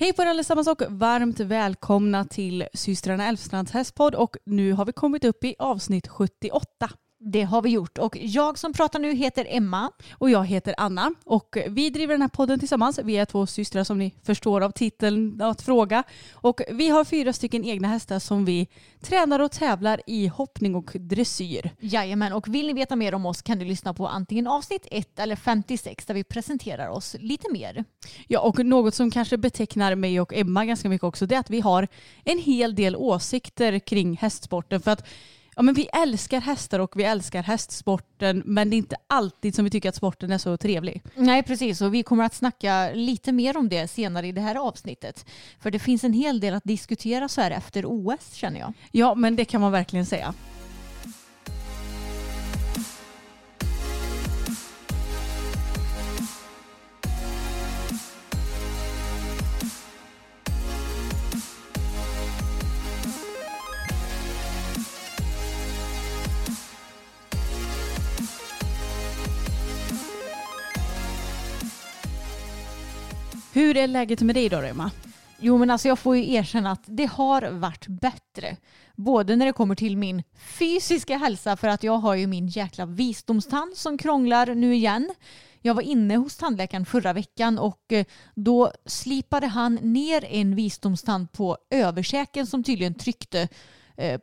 Hej på er allesammans och varmt välkomna till systrarna Elfstrands hästpodd och nu har vi kommit upp i avsnitt 78. Det har vi gjort och jag som pratar nu heter Emma. Och jag heter Anna och vi driver den här podden tillsammans. Vi är två systrar som ni förstår av titeln att fråga. Och vi har fyra stycken egna hästar som vi tränar och tävlar i hoppning och dressyr. Jajamän, och vill ni veta mer om oss kan ni lyssna på antingen avsnitt 1 eller 56 där vi presenterar oss lite mer. Ja, och något som kanske betecknar mig och Emma ganska mycket också det är att vi har en hel del åsikter kring hästsporten. För att ja, men vi älskar hästar och vi älskar hästsporten men det är inte alltid som vi tycker att sporten är så trevlig. Nej precis och vi kommer att snacka lite mer om det senare i det här avsnittet. För det finns en hel del att diskutera så här efter OS känner jag. Ja men det kan man verkligen säga. Hur är läget med dig då Emma? Jo men alltså jag får ju erkänna att det har varit bättre. Både när det kommer till min fysiska hälsa för att jag har ju min jäkla visdomstand som krånglar nu igen. Jag var inne hos tandläkaren förra veckan och eh, då slipade han ner en visdomstand på översäken som tydligen tryckte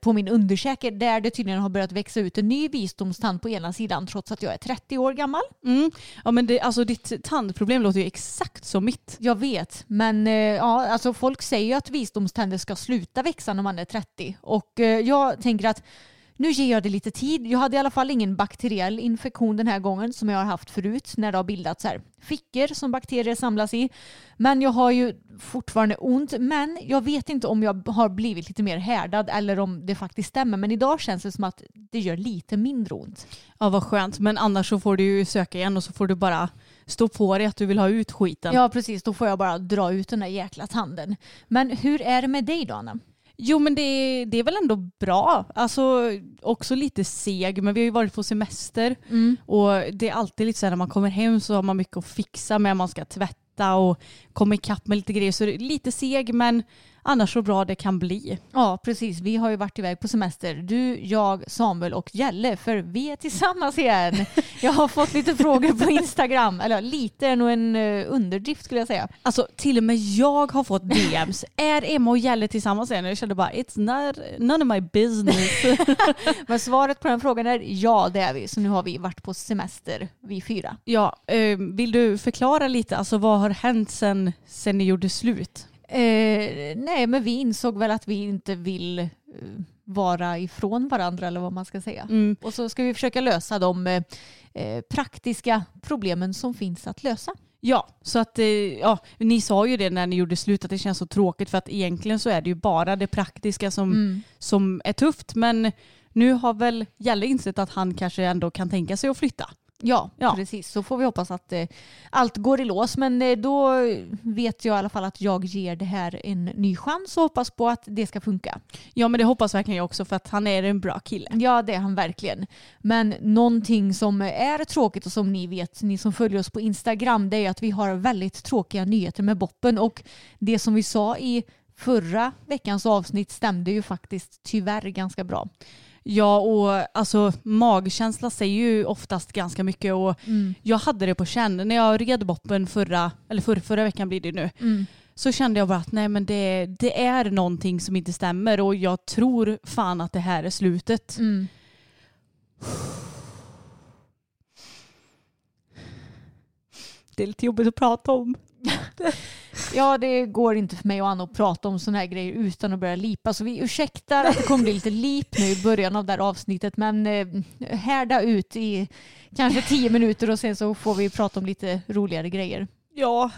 på min underkäke där det tydligen har börjat växa ut en ny visdomstand på ena sidan trots att jag är 30 år gammal. Mm. Ja men det, alltså ditt tandproblem låter ju exakt som mitt. Jag vet, men eh, ja, alltså folk säger ju att visdomständer ska sluta växa när man är 30 och eh, jag tänker att nu ger jag det lite tid. Jag hade i alla fall ingen bakteriell infektion den här gången som jag har haft förut när det har bildats här fickor som bakterier samlas i. Men jag har ju fortfarande ont. Men jag vet inte om jag har blivit lite mer härdad eller om det faktiskt stämmer. Men idag känns det som att det gör lite mindre ont. Ja vad skönt. Men annars så får du ju söka igen och så får du bara stå på dig att du vill ha ut skiten. Ja precis, då får jag bara dra ut den där jäkla tanden. Men hur är det med dig då Anna? Jo men det, det är väl ändå bra. Alltså också lite seg men vi har ju varit på semester Mm. och det är alltid lite så här när man kommer hem så har man mycket att fixa med. Man ska tvätta och komma ikapp med lite grejer så det är lite seg men annars så bra det kan bli. Ja, precis. Vi har ju varit iväg på semester. Du, jag, Samuel och Jelle. För vi är tillsammans igen. Jag har fått lite frågor på Instagram. Eller lite är nog en eh, underdrift skulle jag säga. Alltså till och med jag har fått DMs. är Emma och Jelle tillsammans igen? Jag kände bara it's not, none of my business. Men svaret på den frågan är ja, det är vi. Så nu har vi varit på semester, vi fyra. ja, eh, vill du förklara lite, alltså vad har hänt sen, sen ni gjorde slut? Eh, nej, men vi insåg väl att vi inte vill eh, vara ifrån varandra eller vad man ska säga. Mm. Och så ska vi försöka lösa de eh, eh, praktiska problemen som finns att lösa. Ja, så att eh, ja, ni sa ju det när ni gjorde slut att det känns så tråkigt för att egentligen så är det ju bara det praktiska som, Mm. som är tufft. Men nu har väl Jalle insett att han kanske ändå kan tänka sig att flytta. Ja, Ja. precis. Så får vi hoppas att eh, allt går i lås. Men eh, då vet jag i alla fall att jag ger det här en ny chans och hoppas på att det ska funka. Ja men det hoppas verkligen jag också för att han är en bra kille. Ja, det är han verkligen. Men någonting som är tråkigt och som ni vet, ni som följer oss på Instagram, det är att vi har väldigt tråkiga nyheter med Boppen. Och det som vi sa i förra veckans avsnitt stämde ju faktiskt tyvärr ganska bra. Ja, och alltså magkänsla säger ju oftast ganska mycket och mm. jag hade det på känn. När jag red boppen förra, eller förra, förra veckan blir det nu, mm. så kände jag bara att nej men det, det är någonting som inte stämmer och jag tror fan att det här är slutet. Mm. Det är lite jobbigt att prata om. Ja, det går inte för mig och Anna att prata om sådana här grejer utan att börja lipa. Så vi ursäktar att det kommer bli lite lip nu i början av det här avsnittet. Men eh, härda ut i kanske tio minuter och sen så får vi prata om lite roligare grejer. Ja,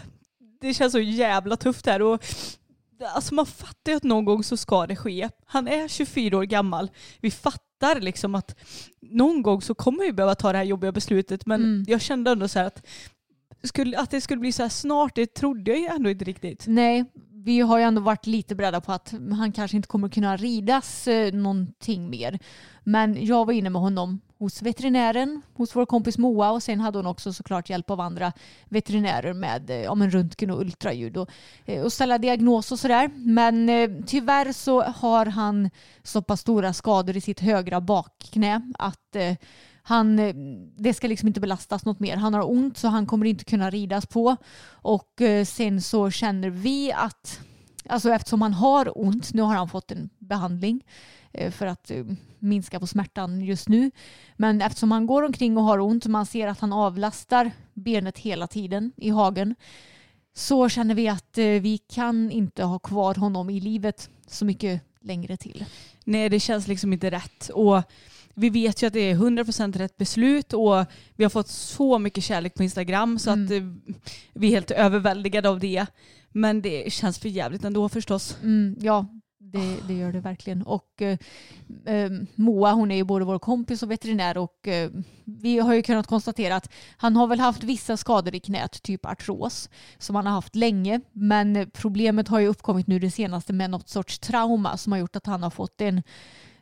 det känns så jävla tufft här. Och, alltså man fattar ju att någon gång så ska det ske. Han är 24 år gammal. Vi fattar liksom att någon gång så kommer vi behöva ta det här jobbiga beslutet. Men Mm. jag kände ändå så här att, skulle, att det skulle bli så här snart, det trodde jag ju ändå inte riktigt. Nej, vi har ju ändå varit lite beredda på att han kanske inte kommer kunna ridas eh, någonting mer. Men jag var inne med honom hos veterinären, hos vår kompis Moa och sen hade hon också såklart hjälp av andra veterinärer med eh, ja, men röntgen och ultraljud och, eh, och ställa diagnos och sådär. Men tyvärr så har han så pass stora skador i sitt högra bakknä att eh, han, eh, det ska liksom inte belastas något mer. Han har ont så han kommer inte kunna ridas på. Och eh, sen så känner vi att, alltså eftersom han har ont, nu har han fått en behandling eh, för att minska på smärtan just nu. Men eftersom han går omkring och har ont och man ser att han avlastar benet hela tiden i hagen så känner vi att vi kan inte ha kvar honom i livet så mycket längre till. Nej, det känns liksom inte rätt. Och vi vet ju att det är 100% rätt beslut och vi har fått så mycket kärlek på Instagram så Mm. att eh, vi är helt överväldigade av det. Men det känns för jävligt ändå förstås. Mm, ja, det, det gör det verkligen. Och eh, eh, Moa hon är ju både vår kompis och veterinär och eh, vi har ju kunnat konstatera att han har väl haft vissa skador i knät, typ artros, som han har haft länge. Men problemet har ju uppkommit nu det senaste med något sorts trauma som har gjort att han har fått en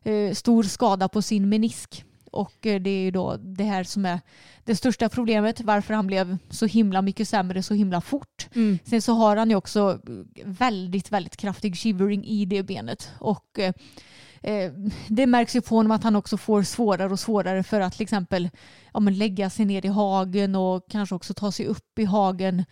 eh, stor skada på sin menisk. Och eh, det är ju då det här som är det största problemet, varför han blev så himla mycket sämre så himla fort. Sen så har han ju också väldigt, väldigt kraftig shivering i det benet. Och eh, eh, det märks ju på honom att han också får svårare och svårare för att till exempel ja, lägga sig ner i hagen och kanske också ta sig upp i hagen.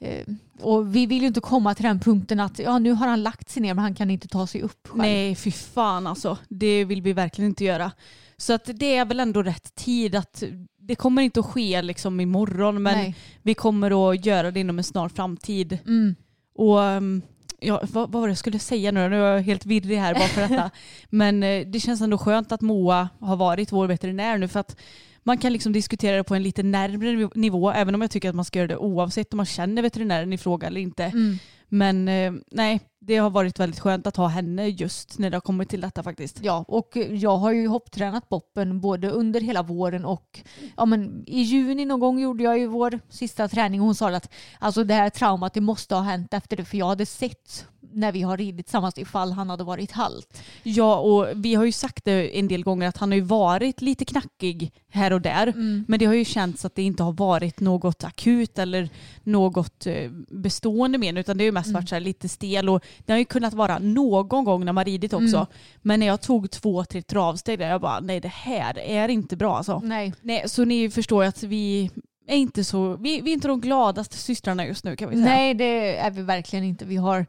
Eh, och vi vill ju inte komma till den punkten att ja, nu har han lagt sig ner men han kan inte ta sig upp själv. Nej, fy fan alltså. Det vill vi verkligen inte göra. Så att det är väl ändå rätt tid att det kommer inte att ske liksom imorgon men Nej. vi kommer att göra det inom en snar framtid. Mm. Och um, ja, vad, vad var det jag skulle säga nu? Nu är jag helt virrig här bara för detta. Men eh, det känns ändå skönt att Moa har varit vår veterinär nu för att man kan liksom diskutera det på en lite närmare nivå även om jag tycker att man ska göra det oavsett om man känner veterinären i fråga eller inte. Mm. Men eh, nej, det har varit väldigt skönt att ha henne just när det har kommit till detta faktiskt. Ja, och jag har ju hopptränat Boppen både under hela våren och ja, men i juni någon gång gjorde jag ju vår sista träning och hon sa att alltså det här traumat det måste ha hänt efter det för jag hade sett när vi har ridit tillsammans ifall han hade varit halt. Ja, och vi har ju sagt det en del gånger att han har ju varit lite knackig här och där. Men det har ju känts att det inte har varit något akut eller något eh, bestående men utan det har ju mest varit så här lite stel och det har ju kunnat vara någon gång när man ridit också. Men när jag tog två, tre travsteg där jag bara nej det här är inte bra alltså. Nej. Nej, så ni förstår ju att vi är inte så, vi, vi är inte de gladaste systrarna just nu kan vi säga. Nej, det är vi verkligen inte. Vi har,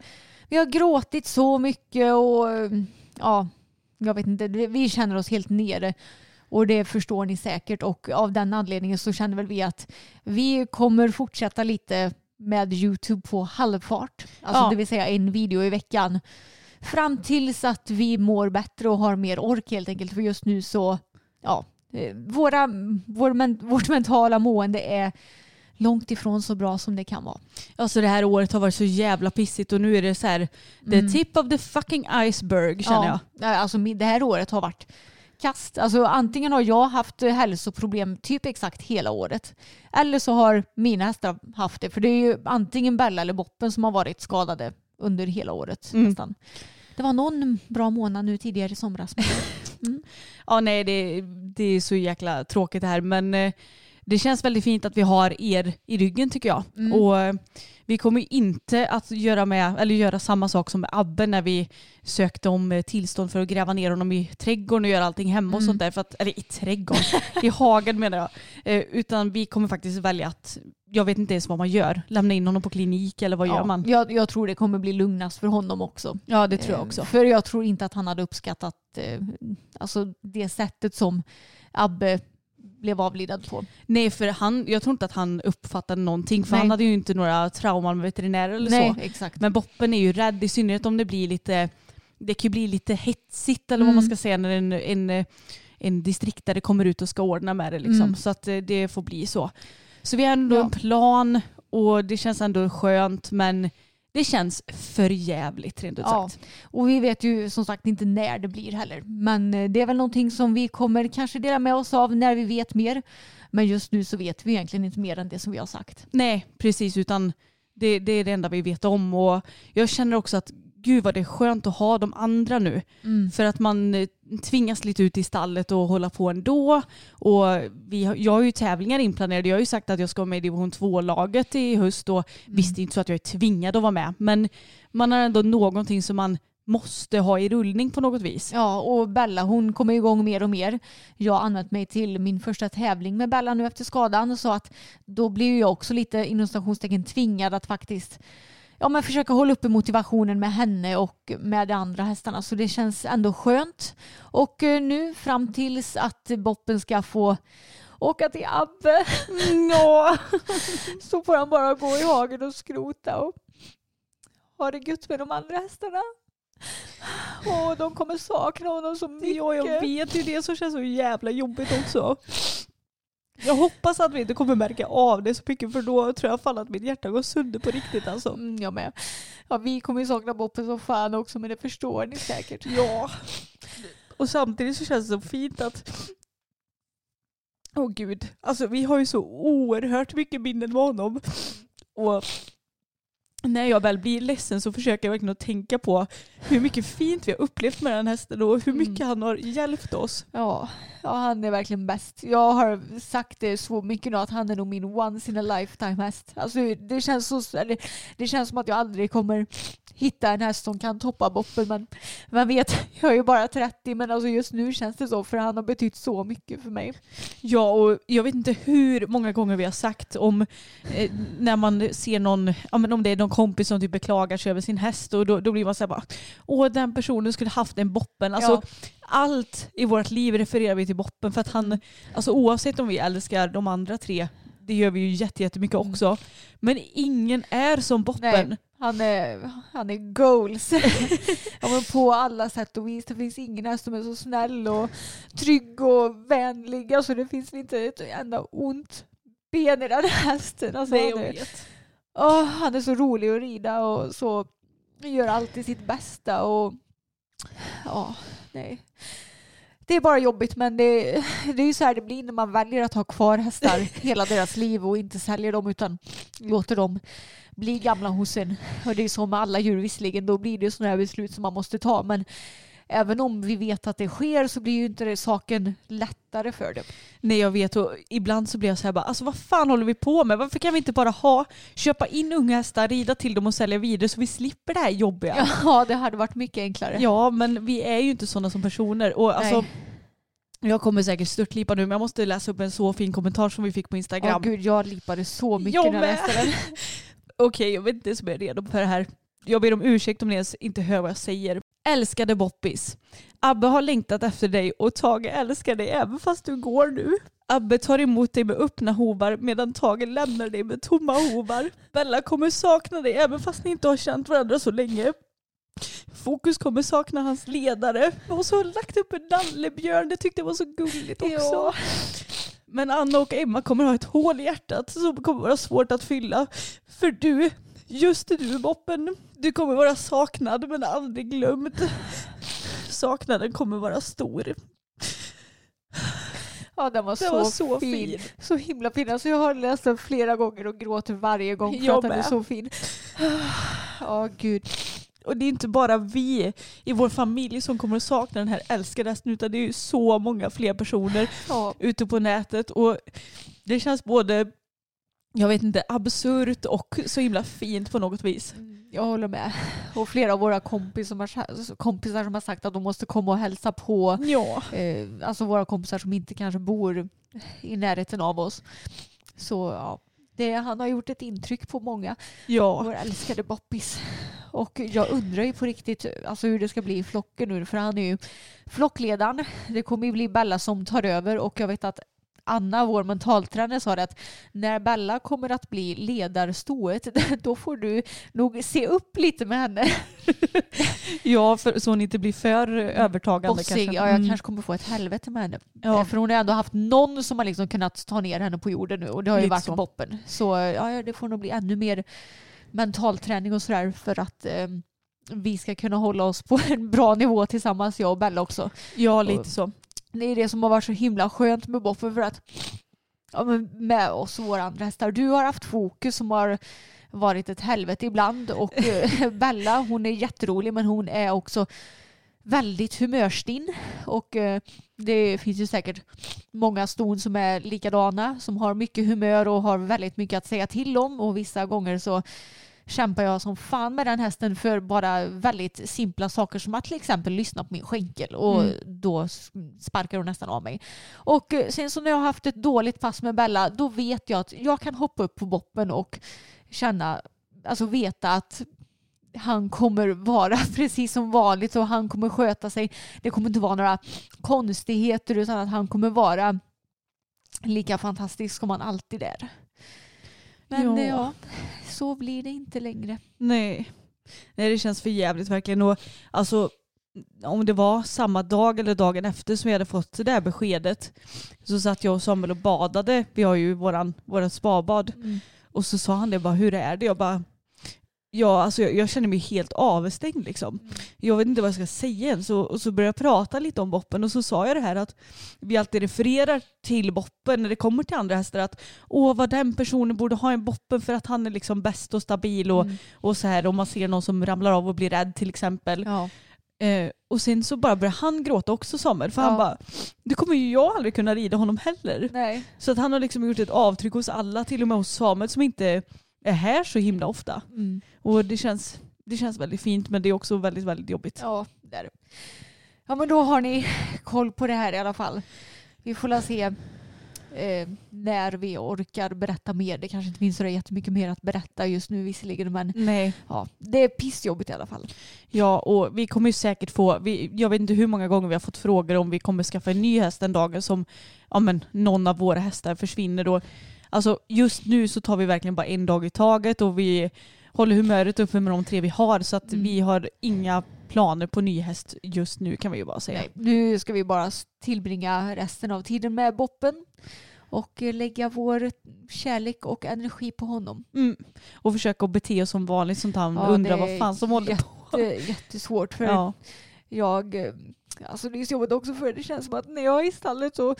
vi har gråtit så mycket och ja, jag vet inte, vi vi känner oss helt nere. Och det förstår ni säkert och av den anledningen så känner väl vi att vi kommer fortsätta lite med Youtube på halvfart. Alltså Ja. det vill säga en video i veckan. Fram tills att vi mår bättre och har mer ork helt enkelt. För just nu så, ja, eh, våra, vår, men, vårt mentala mående är långt ifrån så bra som det kan vara. Alltså det här året har varit så jävla pissigt och nu är det så här the tip of the fucking iceberg känner jag. Ja, alltså mi- det här året har varit kast. Alltså antingen har jag haft eh, hälsoproblem typ exakt hela året. Eller så har mina hästar haft det. För det är ju antingen Bella eller Boppen som har varit skadade under hela året Mm. nästan. Det var någon bra månad nu tidigare i somras. men- Ja nej det, det är så jäkla tråkigt det här men eh, det känns väldigt fint att vi har er i ryggen tycker jag. Mm. Och eh, vi kommer inte att göra, med, eller göra samma sak som med Abbe när vi sökte om eh, tillstånd för att gräva ner honom i trädgården och göra allting hemma och Mm. sånt där. För att, eller i trädgården, i hagen menar jag. Eh, utan vi kommer faktiskt välja att, jag vet inte ens vad man gör, lämna in honom på klinik eller vad gör Ja, man? jag, jag tror det kommer bli lugnast för honom också. Ja det tror jag Eh, också. För jag tror inte att han hade uppskattat eh, alltså det sättet som Abbe blev avlidad på. Nej för han, jag tror inte att han uppfattade någonting för Nej. han hade ju inte några trauman med veterinärer eller Nej, så. exakt. Men Boppen är ju rädd i synnerhet om det blir lite, det kan ju bli lite hetsigt eller vad man Mm. ska säga när en, en, en distriktare kommer ut och ska ordna med det liksom. Mm. Så att eh, det får bli så. Så vi har ändå Ja. en plan och det känns ändå skönt men det känns för jävligt rent ut Ja. sagt. Och vi vet ju som sagt inte när det blir heller. Men eh, det är väl någonting som vi kommer kanske dela med oss av när vi vet mer. Men just nu så vet vi egentligen inte mer än det som vi har sagt. Nej, precis. Utan det, det är det enda vi vet om. Och jag känner också att gud vad det är skönt att ha de andra nu. För att man eh, tvingas lite ut i stallet och hålla på ändå. Och vi jag har ju tävlingar inplanerade. Jag har ju sagt att jag ska vara med i division 2-laget i höst. Och visst, det är inte så att jag är tvingad att vara med. Men man har ändå någonting som man måste ha i rullning på något vis. Ja, och Bella hon kommer igång mer och mer. Jag har använt mig till min första tävling med Bella nu efter skadan så att då blir ju jag också lite inom tvingad att faktiskt ja, men försöka hålla uppe motivationen med henne och med de andra hästarna så det känns ändå skönt. Och eh, nu fram tills att Boppen ska få åka till Abbe Ja. så får han bara gå i hagen och skrota och ha det gött med de andra hästarna. Och de kommer sakna honom så mycket. Ja, jag vet ju det som känns så jävla jobbigt också. Jag hoppas att vi inte kommer märka av det så mycket för då tror jag fan att mitt hjärta går sönder på riktigt alltså. Mm, jag med. Ja, vi kommer ju sakna Boppen som fan också men det förstår ni säkert. Ja. Och samtidigt så känns det så fint att Åh gud, alltså vi har ju så oerhört mycket minnen med honom. Och när jag väl blir ledsen så försöker jag verkligen att tänka på hur mycket fint vi har upplevt med den hästen och hur mycket Mm. han har hjälpt oss. Ja, ja, han är verkligen bäst. Jag har sagt det så mycket nu att han är nog min once in a lifetime häst. Alltså, det, känns så, eller, det känns som att jag aldrig kommer hitta en häst som kan toppa Boppen. Men vem vet, jag är ju bara 30 men alltså just nu känns det så för han har betytt så mycket för mig. Ja, och jag vet inte hur många gånger vi har sagt om eh, när man ser någon, ja, men om det är någon kompis som typ beklagar sig över sin häst och då, då blir man så här bara, åh den personen skulle haft en boppen. Alltså, Ja. Allt i vårt liv refererar vi till boppen för att han, alltså oavsett om vi älskar de andra tre, det gör vi ju jätte- jättemycket Mm. också, men ingen är som boppen. Nej. Han är, han är goals. ja, men på alla sätt och vis. Det finns ingen häst som är så snäll och trygg och vänlig. Alltså det finns inte ett enda ont ben i den här hästen. Alltså, Nej, han, är. Åh, han är så rolig att rida och så gör alltid sitt bästa. Och, ja, nej. Det är bara jobbigt men det, det är ju så här det blir när man väljer att ha kvar hästar hela deras liv och inte säljer dem utan låter dem bli gamla hos en. Och det är så med alla djur visserligen, då blir det sådana här beslut som man måste ta. Men även om vi vet att det sker så blir ju inte det saken lättare för dem. Nej jag vet och ibland så blir jag så här bara, alltså vad fan håller vi på med? Varför kan vi inte bara ha, köpa in unga hästar, rida till dem och sälja vidare så vi slipper det här jobbiga? Ja, det hade varit mycket enklare. Ja, men vi är ju inte sådana som personer. Och alltså, jag kommer säkert störtlipa nu, men jag måste läsa upp en så fin kommentar som vi fick på Instagram. gud, jag lipade så mycket Jag när jag läste den. Okej, jag vet inte ens om jag är redo för det här. Jag ber om ursäkt om ni ens inte hör vad jag säger. Älskade Boppis. Abbe har längtat efter dig och Tage älskar dig även fast du går nu. Abbe tar emot dig med öppna hovar medan Tage lämnar dig med tomma hovar. Bella kommer sakna dig även fast ni inte har känt varandra så länge. Fokus kommer sakna hans ledare. Och så har han lagt upp en nallebjörn, det tyckte jag var så gulligt också. Ja. Men Anna och Emma kommer ha ett hål i hjärtat som kommer vara svårt att fylla. För du, just du Boppen, du kommer vara saknad men aldrig glömd. Saknaden kommer vara stor. Ja, den var, Den så, var så fin. fin. Så himla fin. Alltså, jag har läst den flera gånger och gråter varje gång för Jag att den är så fin. Ja, gud. Och det är inte bara vi i vår familj som kommer att sakna den här älskade hästen utan det är ju så många fler personer Ja, ute på nätet. Och det känns både, jag vet inte, absurt och så himla fint på något vis. jag håller med. Och flera av våra kompisar som har, kompisar som har sagt att de måste komma och hälsa på. Ja. Eh, alltså våra kompisar som inte kanske bor i närheten av oss. Så ja, det, han har gjort ett intryck på många. Ja. Vår älskade Boppis. Och jag undrar ju på riktigt alltså hur det ska bli i flocken nu för han är ju flockledaren. Det kommer ju bli Bella som tar över och jag vet att Anna, vår mentaltränare, sa det att när Bella kommer att bli ledarstoet, då får du nog se upp lite med henne. Ja, för, så hon inte blir för övertagande Bossig. kanske. Ja, jag Mm. kanske kommer få ett helvete med henne. Ja. Eh, För hon har ändå haft någon som har liksom kunnat ta ner henne på jorden nu och det har ju Lite varit så. boppen. Så ja, ja, det får nog bli ännu mer mentalträning och sådär för att eh, vi ska kunna hålla oss på en bra nivå tillsammans, jag och Bella också. Ja, lite så. Det är det som har varit så himla skönt med boppen för att ja, med oss och våra andra hästar. Du har haft fokus som har varit ett helvete ibland och eh, Bella hon är jätterolig men hon är också väldigt humörstinn och eh, det finns ju säkert många ston som är likadana som har mycket humör och har väldigt mycket att säga till om och vissa gånger så kämpar jag som fan med den hästen för bara väldigt simpla saker som att till exempel lyssna på min skänkel och Mm. då sparkar hon nästan av mig. Och eh, sen så när jag har haft ett dåligt pass med Bella då vet jag att jag kan hoppa upp på boppen och känna, alltså veta att han kommer vara precis som vanligt och han kommer sköta sig. Det kommer inte vara några konstigheter utan att han kommer vara lika fantastisk som han alltid är. Men Ja. ja. så blir det inte längre. Nej. Nej, det känns för jävligt verkligen. Och, alltså, om det var samma dag eller dagen efter som vi hade fått det där beskedet så satt jag och Samuel och badade. Vi har ju våran, våran spabad. Och så sa han det bara, hur är det? Jag bara, ja alltså jag, jag känner mig helt avstängd liksom. Jag vet inte vad jag ska säga ens. Och, och så började jag prata lite om Boppen och så sa jag det här att vi alltid refererar till Boppen när det kommer till andra hästar att åh vad den personen borde ha en Boppen för att han är liksom bäst och stabil och, Mm. och så här om man ser någon som ramlar av och blir rädd till exempel. Ja. Eh, och sen så bara började han gråta också Samuel för han Ja. bara det kommer ju jag aldrig kunna rida honom heller. Nej. Så att han har liksom gjort ett avtryck hos alla, till och med hos Samuel som inte är här så himla ofta. Mm. Och det känns, det känns väldigt fint men det är också väldigt, väldigt jobbigt. Ja, det är det. Ja, men då har ni koll på det här i alla fall. Vi får la se eh, när vi orkar berätta mer. Det kanske inte finns så jättemycket mer att berätta just nu visserligen, men Nej. ja, det är pissjobbigt i alla fall. Ja och vi kommer ju säkert få, vi, jag vet inte hur många gånger vi har fått frågor om vi kommer skaffa en ny häst den dagen som ja, men, någon av våra hästar försvinner. Då. Alltså just nu så tar vi verkligen bara en dag i taget och vi håller humöret uppe med de tre vi har så att Mm. vi har inga planer på ny häst just nu kan vi ju bara säga. Nej, nu ska vi bara tillbringa resten av tiden med Boppen och eh, lägga vår kärlek och energi på honom. Mm. Och försöka bete oss som vanligt så att han Ja, undrar vad fan som håller på. Jätte, jättesvårt för Ja. jag, eh, alltså det är så jobbigt också för det känns som att när jag är i stallet så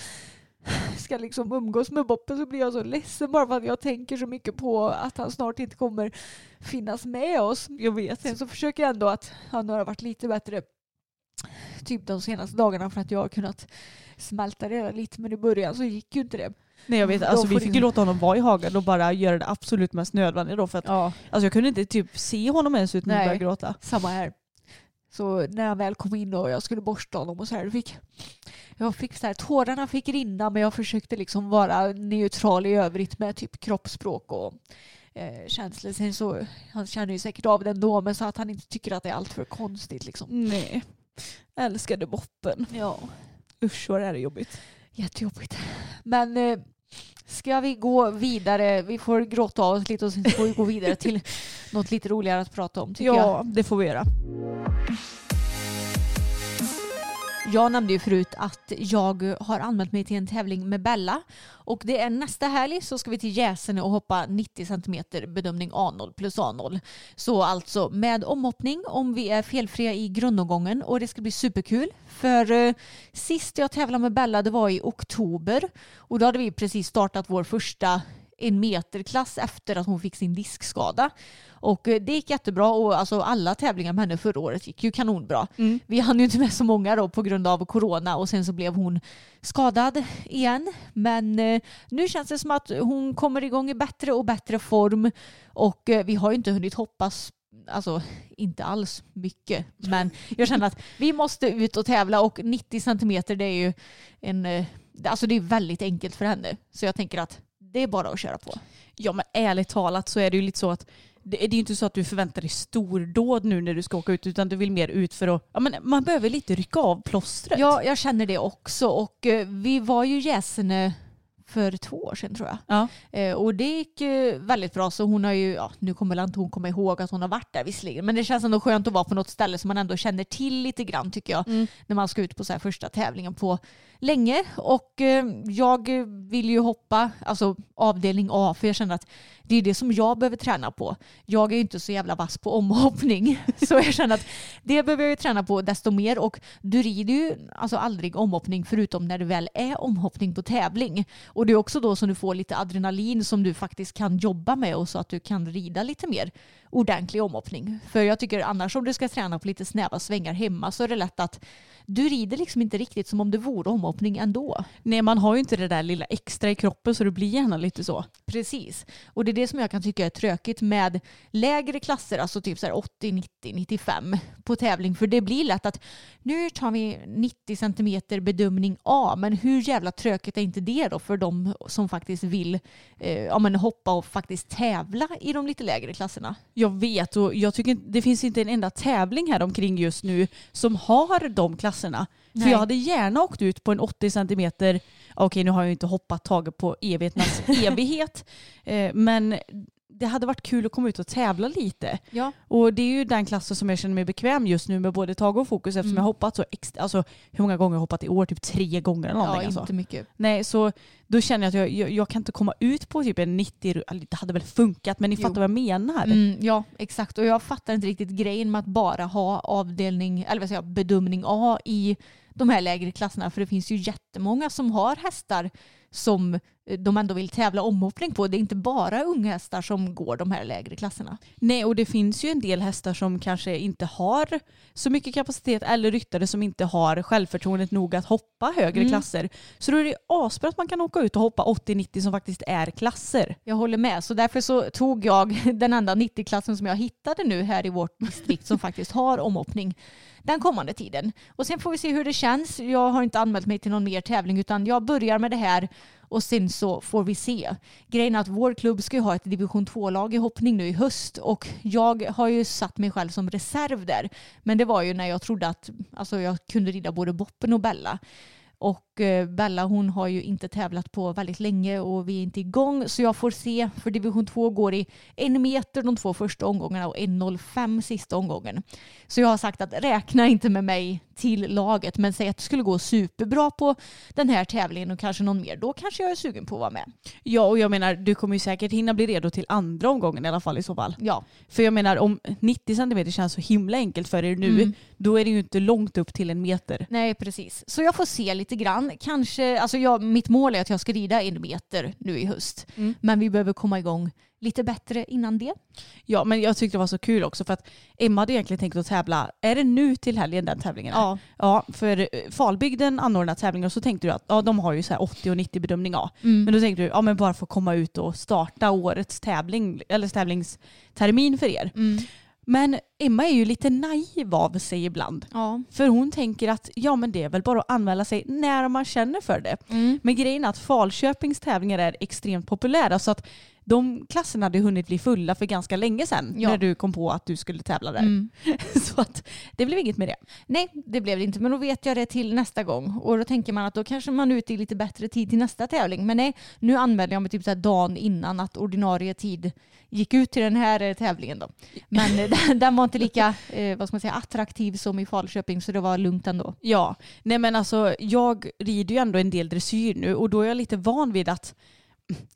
ska liksom umgås med Boppen så blir jag så ledsen bara för att jag tänker så mycket på att han snart inte kommer finnas med oss. Jag vet. Sen så försöker jag ändå att han har varit lite bättre typ de senaste dagarna för att jag har kunnat smälta det lite men i början så gick ju inte det. Nej jag vet, alltså vi fick ju låta honom vara i hagen och bara göra det absolut mest nödvändiga då för att Ja, alltså jag kunde inte typ se honom ens utan att börja gråta. samma här. Så när han väl kom in och jag skulle borsta honom och så här, fick jag fick så här, tårarna fick rinna men jag försökte liksom vara neutral i övrigt med typ kroppsspråk och eh, känslor. Sen så, han känner ju säkert av det ändå men så att han inte tycker att det är allt för konstigt liksom. Nej. Älskade Boppen. Ja, Usch vad det här är jobbigt. jättejobbigt. Men eh, ska vi gå vidare? Vi får gråta av oss lite och sen får vi gå vidare till något lite roligare att prata om tycker jag. Ja, det får vi göra. Jag nämnde ju förut att jag har anmält mig till en tävling med Bella och det är nästa helg så ska vi till Jäsene och hoppa 90 cm bedömning A0 plus A0. Så alltså med omhoppning om vi är felfria i grundomgången och det ska bli superkul. För eh, sist jag tävlade med Bella det var i oktober och då hade vi precis startat vår första en meterklass efter att hon fick sin diskskada. Och eh, det gick jättebra och alltså alla tävlingar med henne förra året gick ju kanonbra. Mm. Vi hann ju inte med så många då på grund av corona och sen så blev hon skadad igen. Men eh, nu känns det som att hon kommer igång i bättre och bättre form och eh, vi har ju inte hunnit hoppas Alltså inte alls mycket men jag känner att vi måste ut och tävla och 90 centimeter det är ju en Alltså det är väldigt enkelt för henne så jag tänker att det är bara att köra på. Ja men ärligt talat så är det ju lite så att det är ju inte så att du förväntar dig stordåd nu när du ska åka ut utan du vill mer ut för att, ja men man behöver lite rycka av plåstret. Ja, jag känner det också. Och eh, vi var ju i Gäsene för två år sedan tror jag. Ja. Eh, och det gick eh, väldigt bra så hon har ju, ja, nu kommer väl inte hon komma ihåg att hon har varit där visserligen men det känns ändå skönt att vara på något ställe som man ändå känner till lite grann tycker jag Mm. när man ska ut på så här första tävlingen på länge och eh, jag vill ju hoppa, alltså avdelning A för jag känner att det är det som jag behöver träna på. Jag är ju inte så jävla vass på omhoppning så jag känner att det behöver jag ju träna på desto mer och du rider ju alltså aldrig omhoppning förutom när det väl är omhoppning på tävling. Och det är också då som du får lite adrenalin som du faktiskt kan jobba med och så att du kan rida lite mer ordentlig omhoppning. För jag tycker annars om du ska träna på lite snäva svängar hemma så är det lätt att du rider liksom inte riktigt som om det vore omhoppning ändå. Nej man har ju inte det där lilla extra i kroppen så det blir gärna lite så. Precis. Och det är det som jag kan tycka är tråkigt med lägre klasser, alltså typ så här 80, 90, 95 på tävling. För det blir lätt att nu tar vi 90 centimeter bedömning A, men hur jävla tråkigt är inte det då för de som faktiskt vill eh, ja, men hoppa och faktiskt tävla i de lite lägre klasserna? Jag vet och jag tycker det finns inte en enda tävling här omkring just nu som har de klasserna. För Nej. jag hade gärna åkt ut på en 80 centimeter, okej nu har jag inte hoppat taget på evigheternas evighet, eh, men det hade varit kul att komma ut och tävla lite. Ja. Och det är ju den klassen som jag känner mig bekväm just nu med både tag och fokus eftersom Mm. jag har hoppat så extra, alltså hur många gånger har jag hoppat i år? Typ tre gånger eller någonting. Ja, alltså. inte mycket. Nej, så då känner jag att jag, jag, jag kan inte komma ut på typ en 90, eller det hade väl funkat men ni Jo. fattar vad jag menar. Mm, ja, exakt. Och jag fattar inte riktigt grejen med att bara ha avdelning, eller vad säger jag, bedömning A i de här lägre klasserna. För det finns ju jättemånga som har hästar som de ändå vill tävla omhoppning på. Det är inte bara unga hästar som går de här lägre klasserna. Nej, och det finns ju en del hästar som kanske inte har så mycket kapacitet eller ryttare som inte har självförtroendet nog att hoppa högre Mm. klasser. Så då är det asbra att man kan åka ut och hoppa 80-90 som faktiskt är klasser. Jag håller med. Så därför så tog jag den enda 90-klassen som jag hittade nu här i vårt distrikt som faktiskt har omhoppning den kommande tiden. Och sen får vi se hur det känns. Jag har inte anmält mig till någon mer tävling utan jag börjar med det här och sen så får vi se. Grejen är att vår klubb ska ju ha ett division 2-lag i hoppning nu i höst och jag har ju satt mig själv som reserv där. Men det var ju när jag trodde att alltså, jag kunde rida både Boppen och Bella. Och eh, Bella hon har ju inte tävlat på väldigt länge och vi är inte igång så jag får se för division 2 går i en meter de två första omgångarna och 1.05 sista omgången. Så jag har sagt att räkna inte med mig till laget men säg att det skulle gå superbra på den här tävlingen och kanske någon mer. Då kanske jag är sugen på att vara med. Ja, och jag menar du kommer ju säkert hinna bli redo till andra omgången i alla fall i så fall. Ja, För jag menar om 90 centimeter känns så himla enkelt för er nu, Mm. då är det ju inte långt upp till en meter. nej precis. Så jag får se lite grann. Kanske, alltså jag, mitt mål är att jag ska rida en meter nu i höst. Mm. Men vi behöver komma igång lite bättre innan det. Ja, men jag tyckte det var så kul också för att Emma hade egentligen tänkt att tävla, är det nu till helgen den tävlingen är? Ja, Ja, för eh, Falbygden anordnar tävlingar och så tänkte du att ja, de har ju så här 80 och 90 bedömning A. Mm. Men då tänkte du, ja men bara få komma ut och starta årets tävling, eller tävlingstermin för er. Mm. Men Emma är ju lite naiv av sig ibland. ja. För hon tänker att ja men det är väl bara att anmäla sig när man känner för det. Mm. Men grejen är att Falköpings tävlingar är extremt populära så att de klasserna hade hunnit bli fulla för ganska länge sedan Ja. när du kom på att du skulle tävla där. Mm. Så att det blev inget med det. Nej, det blev det inte. Men då vet jag det till nästa gång. Och då tänker man att då kanske man är ute i lite bättre tid till nästa tävling. Men nej, nu anmälde jag mig typ så dagen innan att ordinarie tid gick ut till den här eh, tävlingen. Då. Men eh, den- den var inte lika eh, vad ska man säga, attraktiv som i Falköping så det var lugnt ändå. Ja, nej men alltså jag rider ju ändå en del dressyr nu och då är jag lite van vid att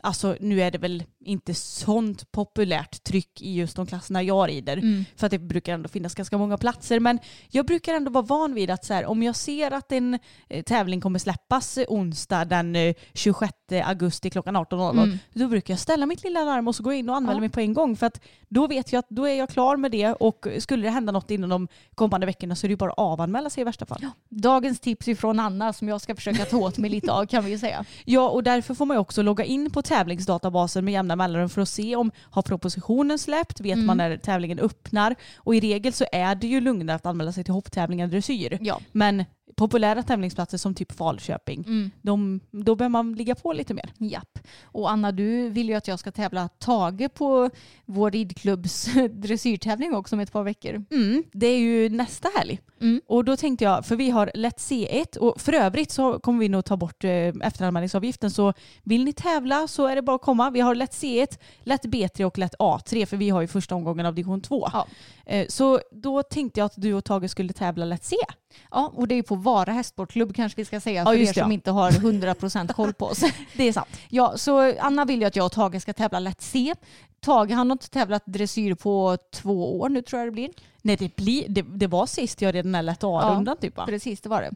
Alltså nu är det väl inte sånt populärt tryck i just de klasserna jag rider. För att det brukar ändå finnas ganska många platser. Men jag brukar ändå vara van vid att så här, om jag ser att en eh, tävling kommer släppas eh, onsdag den eh, 26 augusti klockan 18.00. Mm. Då brukar jag ställa mitt lilla larm och så gå in och anmäla Ja. mig på en gång. För att då vet jag att då är jag klar med det och skulle det hända något inom de kommande veckorna så är det ju bara att avanmäla sig i värsta fall. Dagens tips ifrån Anna som jag ska försöka ta åt mig lite av kan vi ju säga. Ja, och därför får man ju också logga in på tävlingsdatabasen med jämna mellanrum för att se om har propositionen släppt, vet Mm. man när tävlingen öppnar och i regel så är det ju lugnare att anmäla sig till hopptävlingar dressyr. Ja. Men populära tävlingsplatser som typ Falköping, Mm. de, då behöver man ligga på lite mer. Japp. Och Anna, du vill ju att jag ska tävla Tage på vår ridklubbs dressyrtävling också om ett par veckor. Mm, det är ju nästa helg. Mm. Och då tänkte jag, för vi har lätt C1 och för övrigt så kommer vi nog ta bort eh, efteranmälningsavgiften så vill ni tävla så är det bara att komma. Vi har lätt C1, lätt B3 och lätt A3 för vi har ju första omgången av division 2. Ja. Eh, så då tänkte jag att du och Tage skulle tävla lätt C. Ja, och det är ju på Vara hästsportklubb kanske vi ska säga Ja, för er som ja. inte har 100% koll på oss. Det är sant. Ja, så Anna vill ju att jag och Tage ska tävla lätt C. Tage han har inte tävlat dressyr på två år nu tror jag det blir. Nej, det, blir, det, det var sist jag red den här lätt A-rundan typ va? Precis, det var det.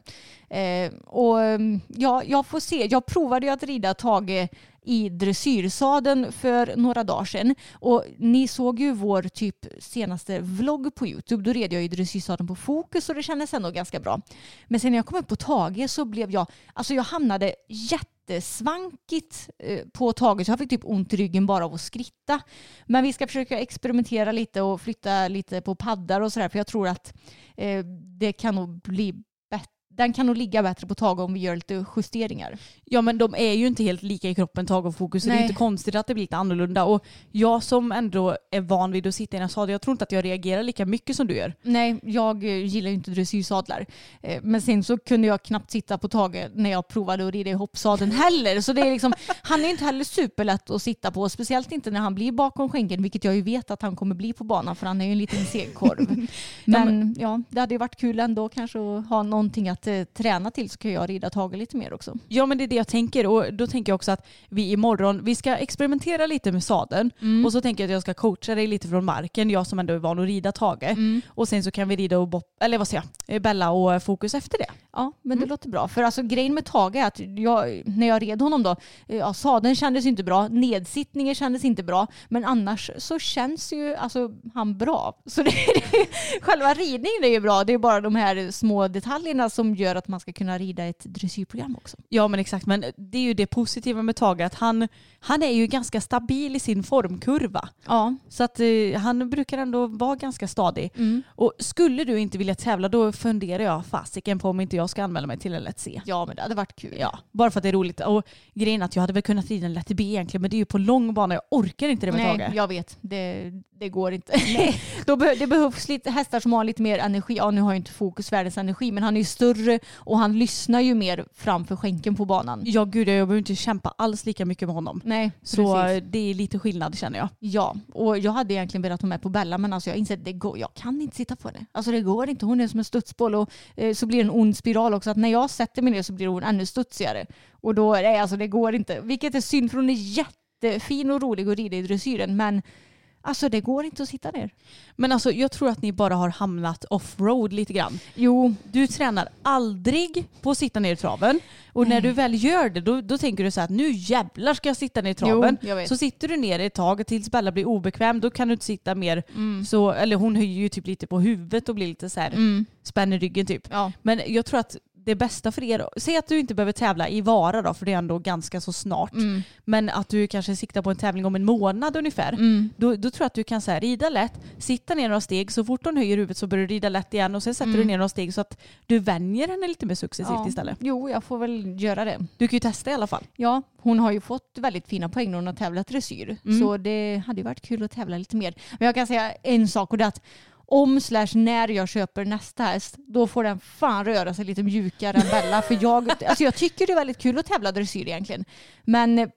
Eh, och mm, ja, jag får se. Jag provade ju att rida Tage i dressyrsadeln för några dagar sedan. Och ni såg ju vår typ senaste vlogg på Youtube. Då red jag i dressyrsadeln på fokus och det kändes ändå ganska bra. Men sen när jag kom upp på Tage så blev jag, alltså jag hamnade jättesvankigt eh, på taget. Så jag fick typ ont i ryggen bara av att skritta. Men vi ska försöka experimentera lite och flytta lite på paddar och sådär. För jag tror att eh, det kan nog bli. Den kan nog ligga bättre på tag om vi gör lite justeringar. Ja men de är ju inte helt lika i kroppen, Tage och Fokus. Så det är Nej. inte konstigt att det blir lite annorlunda. Och jag som ändå är van vid att sitta i en sadel, jag tror inte att jag reagerar lika mycket som du gör. Nej, jag eh, gillar ju inte dressyrsadlar. Eh, Men sen så kunde jag knappt sitta på taget när jag provade att rida i hoppsadeln heller. Så det är liksom, han är inte heller superlätt att sitta på. Speciellt inte när han blir bakom skänken, vilket jag ju vet att han kommer bli på banan för han är ju en liten segkorv. Men ja, det hade ju varit kul ändå kanske att ha någonting att eh, träna till så kan jag rida Tage lite mer också. Ja men det är det jag tänker och då tänker jag också att vi imorgon, vi ska experimentera lite med sadeln Mm. och så tänker jag att jag ska coacha dig lite från marken, jag som ändå är van att rida Tage. Mm. Och sen så kan vi rida och Bob, eller vad säger jag, eh, Bella och Fokus efter det. Ja, men det låter bra. För alltså grejen med Tage är att jag, när jag red honom då, eh, ja, sadeln kändes inte bra, nedsittningen kändes inte bra, men annars så känns ju alltså, han bra. Så det, det, själva ridningen är ju bra, det är bara de här små detaljerna som gör att man ska kunna rida ett dressyrprogram också. Ja men exakt, men det är ju det positiva med Tage att han, han är ju ganska stabil i sin formkurva. Ja. Så att eh, han brukar ändå vara ganska stadig. Och skulle du inte vilja tävla då funderar jag fasiken på om inte jag ska anmäla mig till en lätt C. ja, men det hade varit kul. Ja, bara för att det är roligt. Och grejen är att jag hade väl kunnat rida en lätt B egentligen men det är ju på lång bana. Jag orkar inte det med Nej, Tage. jag vet. Det, det går inte. Då be, det behövs lite hästar som har lite mer energi. Ja, nu har ju inte Fokus världens energi, men han är ju större och han lyssnar ju mer framför skänken på banan. Ja gud jag behöver inte kämpa alls lika mycket med honom. Nej, Så precis. det är lite skillnad känner jag. Ja, och jag hade egentligen velat ha med på Bella men alltså jag inser att det går, jag kan inte sitta på henne. Alltså det går inte, hon är som en studsboll och eh, så blir det en ond spiral också. Att när jag sätter mig ner så blir hon ännu studsigare. Och då, nej alltså det går inte. Vilket är synd för hon är jättefin och rolig att rida i dressyren men alltså det går inte att sitta ner. Men alltså jag tror att ni bara har hamnat off-road lite grann. Jo, Du tränar aldrig på att sitta ner i traven. Och när du väl gör det då, då tänker du så här att nu jävlar ska jag sitta ner i traven. Jo, så sitter du ner ett tag tills Bella blir obekväm. Då kan du inte sitta mer. Mm. Så, eller hon höjer ju typ lite på huvudet och blir lite så här spänner ryggen typ. ja. Men jag tror att det bästa för er, säg att du inte behöver tävla i Vara då för det är ändå ganska så snart. Mm. Men att du kanske siktar på en tävling om en månad ungefär. Mm. Då, då tror jag att du kan så här, rida lätt, sitta ner några steg, så fort hon höjer huvudet så börjar du rida lätt igen och sen sätter du ner några steg så att du vänjer henne lite mer successivt Ja. istället. Jo, jag får väl göra det. Du kan ju testa i alla fall. Ja, hon har ju fått väldigt fina poäng när hon har tävlat dressyr. Så det hade ju varit kul att tävla lite mer. Men jag kan säga en sak och det är att om slash när jag köper nästa häst, då får den fan röra sig lite mjukare än Bella. För jag, alltså jag tycker det är väldigt kul att tävla dressyr egentligen. Men eh,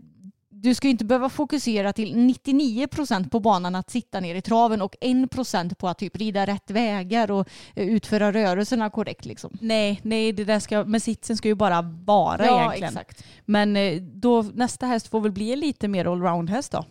du ska ju inte behöva fokusera till 99% på banan att sitta ner i traven och 1% på att typ rida rätt vägar och eh, utföra rörelserna korrekt. Liksom. Nej, nej det där ska, men sitsen ska ju bara vara egentligen. exakt. Men eh, då, nästa häst får väl bli en lite mer allround-häst då.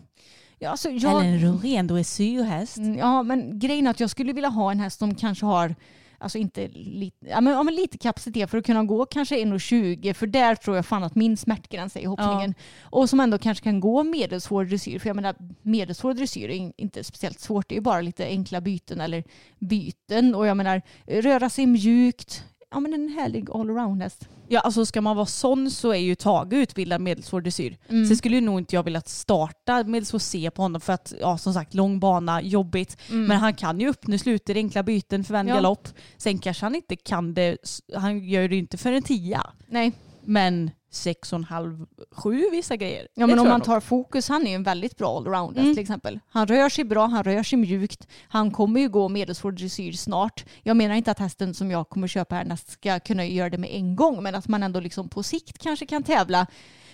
Ja, alltså jag, Eller en ren dressyrhäst. Mm, Ja, men grejen är att jag skulle vilja ha en häst som kanske har Alltså inte lite, ja, men, ja, men lite kapacitet för att kunna gå kanske 1,20 för där tror jag fan att min smärtgräns är i hoppningen. Och som ändå kanske kan gå medelsvår dressyr. För jag menar medelsvår dressyr är in- inte speciellt svårt. Det är bara lite enkla byten eller byten. Och jag menar röra sig mjukt. Ja men en härlig allround-häst. Ja, alltså ska man vara sån så är ju Tage utbildad medelsvår dressyr. Mm. Sen skulle ju nog inte jag vilja starta medelsvår C på honom för att, ja som sagt, lång bana, jobbigt. Men han kan ju öppna sluter, enkla byten, förvänd Mm. Ja. galopp. Sen kanske han inte kan det, han gör det ju inte för en tia. Nej, Men sex och en halv, sju vissa grejer. Ja men om man tar fokus, han är ju en väldigt bra allrounder Mm. till exempel. Han rör sig bra, han rör sig mjukt. Han kommer ju gå medelsvår dressyr snart. Jag menar inte att hästen som jag kommer köpa härnäst ska kunna göra det med en gång, men att man ändå liksom på sikt kanske kan tävla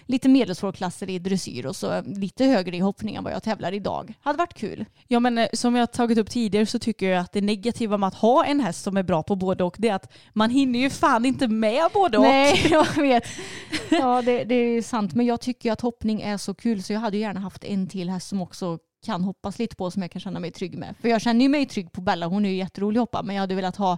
lite medelsvårklasser i dressyr och så lite högre i hoppning än vad jag tävlar idag. Hade varit kul. Ja men eh, som jag tagit upp tidigare så tycker jag att det negativa med att ha en häst som är bra på både och det är att man hinner ju fan inte med både och. Nej, jag vet. Ja, det, det är sant. Men jag tycker att hoppning är så kul så jag hade ju gärna haft en till häst som också kan hoppas lite på som jag kan känna mig trygg med. För jag känner ju mig trygg på Bella, hon är ju jätterolig att hoppa, men jag hade velat ha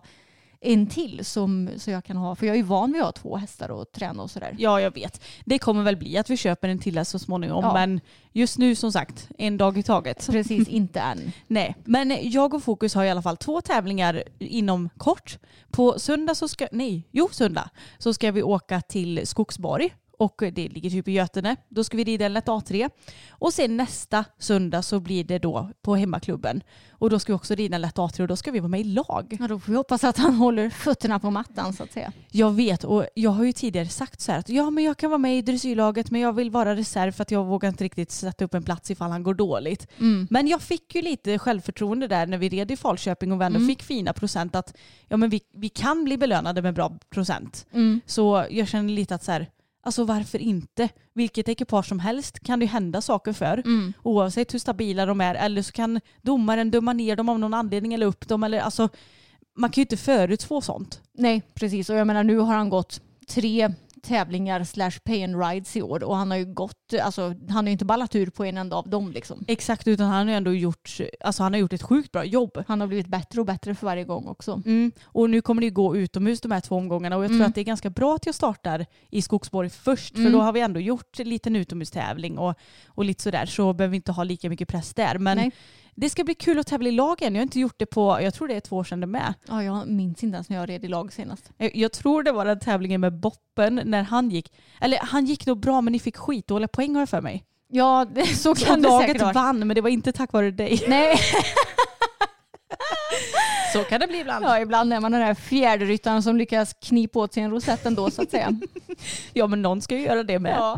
en till som så jag kan ha, för jag är ju van vid att ha två hästar och träna och sådär. Ja jag vet. Det kommer väl bli att vi köper en till så småningom Ja. men just nu som sagt en dag i taget. Precis, inte än. Nej, men jag och Fokus har i alla fall två tävlingar inom kort. På söndag så ska, nej, jo söndag, så ska vi åka till Skogsborg och det ligger typ i Götene. Då ska vi rida en lätt A3. Och sen nästa söndag så blir det då på hemmaklubben. Och då ska vi också rida en lätt A3 och då ska vi vara med i lag. Ja, då får vi hoppas att han håller fötterna på mattan så att säga. Jag vet och jag har ju tidigare sagt så här att ja men jag kan vara med i dressyrlaget men jag vill vara reserv för att jag vågar inte riktigt sätta upp en plats ifall han går dåligt. Men jag fick ju lite självförtroende där när vi red i Falköping och vi ändå fick fina procent att ja men vi, vi kan bli belönade med bra procent. Så jag känner lite att så här, alltså varför inte? Vilket ekipage som helst kan det ju hända saker för. Oavsett hur stabila de är. Eller så kan domaren döma ner dem av någon anledning eller upp dem. Eller, alltså, man kan ju inte förutspå sånt. Nej, precis. Och jag menar nu har han gått tre tävlingar slash pay and rides i år och han har ju gått, alltså han har ju inte ballat ur på en enda av dem liksom. Exakt, utan han har ju ändå gjort, alltså han har gjort ett sjukt bra jobb. Han har blivit bättre och bättre för varje gång också. Mm. Och nu kommer det ju gå utomhus de här två omgångarna och jag tror att det är ganska bra att jag startar i Skogsborg först för då har vi ändå gjort en liten utomhustävling och, och lite sådär så behöver vi inte ha lika mycket press där. Men Nej. Det ska bli kul att tävla i lag igen. Jag har inte gjort det på, jag tror det är två år sedan det med. Ja, jag minns inte ens när jag red i lag senast. Jag, jag tror det var den tävlingen med Boppen när han gick, eller han gick nog bra men ni fick skitdåliga poäng har jag för mig. Ja, det, så kan det laget säkert vara. vann men det var inte tack vare dig. Nej, Så kan det bli ibland. ja, ibland är man den där fjärderyttaren som lyckas knipa åt sig en rosett ändå så att säga. Ja men någon ska ju göra det med. Ja.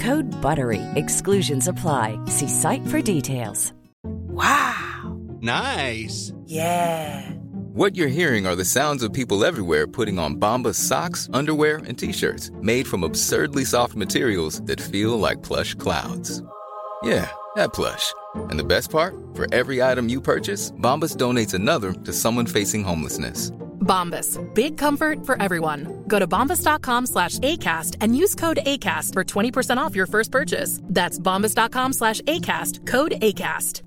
Code BUTTERY. Exclusions apply. See site for details. Wow! Nice. Yeah! What you're hearing are the sounds of people everywhere putting on Bombas socks, underwear, and t-shirts made from absurdly soft materials that feel like plush clouds. Yeah, that plush. And the best part? For every item you purchase, Bombas donates another to someone facing homelessness. Bombas. Big comfort for everyone. Go to bombas.com slash ACAST and use code ACAST for 20% off your first purchase. That's bombas.com slash ACAST. Code ACAST.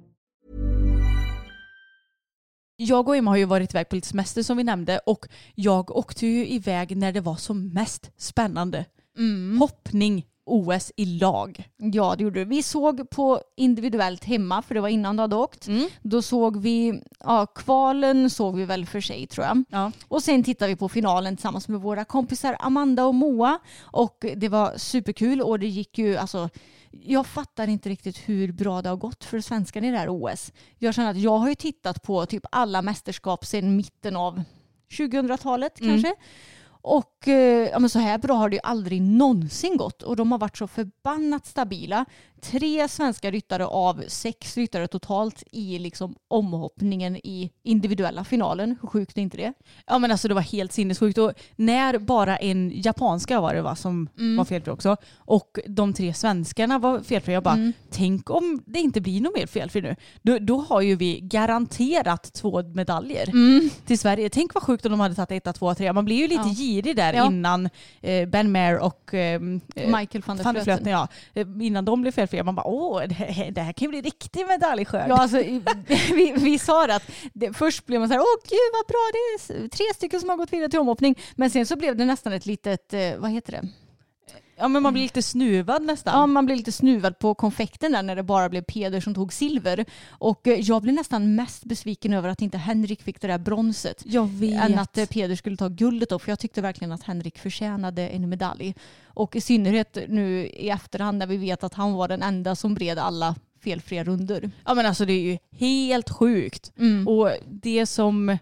Jag och Emma har ju varit iväg på lite semester som vi nämnde och jag åkte ju iväg när det var som mest spännande. Mm. Hoppning OS i lag. Ja, det gjorde du. Vi såg på individuellt hemma, för det var innan du hade åkt. Då såg vi, ja, kvalen såg vi väl för sig tror jag. Ja. Och sen tittade vi på finalen tillsammans med våra kompisar Amanda och Moa. Och det var superkul och det gick ju, alltså, jag fattar inte riktigt hur bra det har gått för svenskarna i det här OS. Jag känner att jag har ju tittat på typ alla mästerskap sedan mitten av 2000-talet kanske. Och eh, ja, men så här bra har det ju aldrig någonsin gått och de har varit så förbannat stabila. Tre svenska ryttare av sex ryttare totalt i liksom omhoppningen i individuella finalen. Hur sjukt är inte det? Ja men alltså det var helt sinnessjukt och när bara en japanska var det va som var felfri också och de tre svenskarna var felfria. Jag bara tänk om det inte blir något mer felfri nu. Då, då har ju vi garanterat två medaljer till Sverige. Tänk vad sjukt om de hade tagit etta, tvåa, trea. Man blir ju lite Ja. girig där Ja. innan eh, Ben Maher och eh, Michael van der Vleuten. ja, eh, innan de blev felfria. Man bara åh, det här, det här kan bli riktig medaljskörd. Ja, alltså, vi, vi sa det att det, först blev man så här, åh gud vad bra, det är tre stycken som har gått vidare till omhoppning. Men sen så blev det nästan ett litet, eh, vad heter det? Ja men man blir lite snuvad nästan. Ja, man blev lite snuvad på konfekten där när det bara blev Peder som tog silver. Och eh, jag blev nästan mest besviken över att inte Henrik fick det där bronset. jag vet. Än att eh, Peder skulle ta guldet då, för jag tyckte verkligen att Henrik förtjänade en medalj. Och i synnerhet nu i efterhand när vi vet att han var den enda som bred alla felfria runder. Ja men alltså det är ju helt sjukt. Mm. Och det som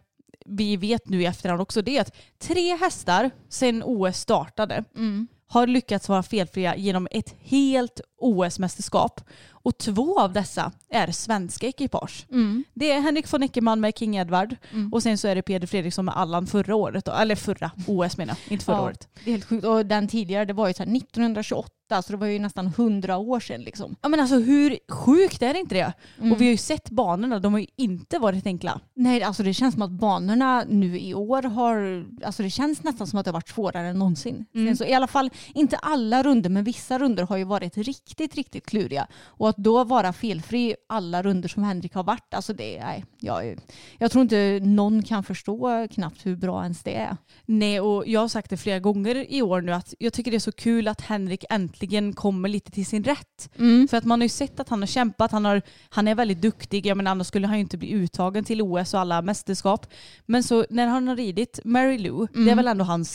vi vet nu i efterhand också det är att tre hästar sedan OS startade Mm har lyckats vara felfria genom ett helt OS-mästerskap. Och två av dessa är svenska ekipage. Mm. Det är Henrik von Eckermann med King Edward och sen så är det Peder Fredriksson med Allan förra året. Då. Eller förra OS menar jag, inte förra Ja, året. Det är helt sjukt. Och den tidigare, det var ju så här 1928, så det var ju nästan 100 år sedan liksom. Ja men alltså hur sjukt är det inte det? Mm. Och vi har ju sett banorna, de har ju inte varit enkla. Nej, alltså det känns som att banorna nu i år har, alltså det känns nästan som att det har varit svårare än någonsin. Sen Så I alla fall, inte alla runder, men vissa runder har ju varit riktigt, riktigt kluriga. Och att då vara felfri alla runder som Henrik har varit, alltså det, nej, jag, jag tror inte någon kan förstå knappt hur bra ens det är. Nej, och jag har sagt det flera gånger i år nu att jag tycker det är så kul att Henrik äntligen kommer lite till sin rätt. För att man har ju sett att han har kämpat, han, har, han är väldigt duktig, jag menar annars skulle han ju inte bli uttagen till OS och alla mästerskap. Men så när han har ridit Mary Lou, det är väl ändå hans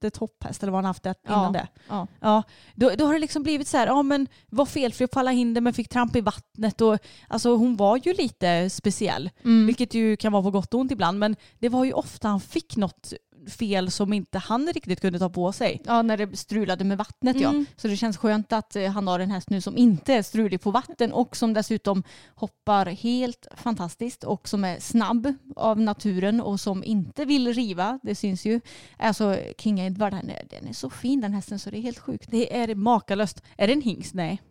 senaste topphäst eller vad han haft det innan Ja, det. ja. Ja, då, då har det liksom blivit så här, ja men var felfri på alla hinder men fick tramp i vattnet och alltså hon var ju lite speciell. Vilket ju kan vara på gott och ont ibland men det var ju ofta han fick något fel som inte han riktigt kunde ta på sig. Ja, när det strulade med vattnet ja. Mm. Så det känns skönt att eh, han har en häst nu som inte är strulig på vatten och som dessutom hoppar helt fantastiskt och som är snabb av naturen och som inte vill riva. Det syns ju. Alltså King Edward, den är, den är så fin den hästen så det är helt sjukt. Det är makalöst. Är det en hingst? Nej.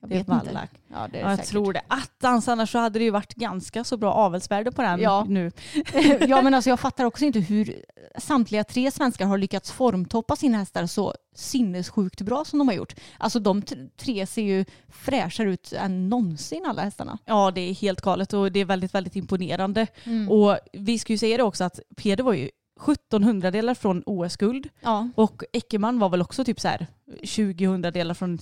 Jag vet inte. Ja, det är Ja, jag säkert. tror det. Attans, annars så hade det ju varit ganska så bra avelsvärde på den Ja. nu. ja men alltså jag fattar också inte hur samtliga tre svenskar har lyckats formtoppa sina hästar så sinnessjukt bra som de har gjort. Alltså de tre ser ju fräschare ut än någonsin alla hästarna. Ja, det är helt galet och det är väldigt, väldigt imponerande. Mm. Och vi ska ju säga det också att Peder var ju 1700 delar från OS-guld Ja. och Eckermann var väl också typ så här 20 delar från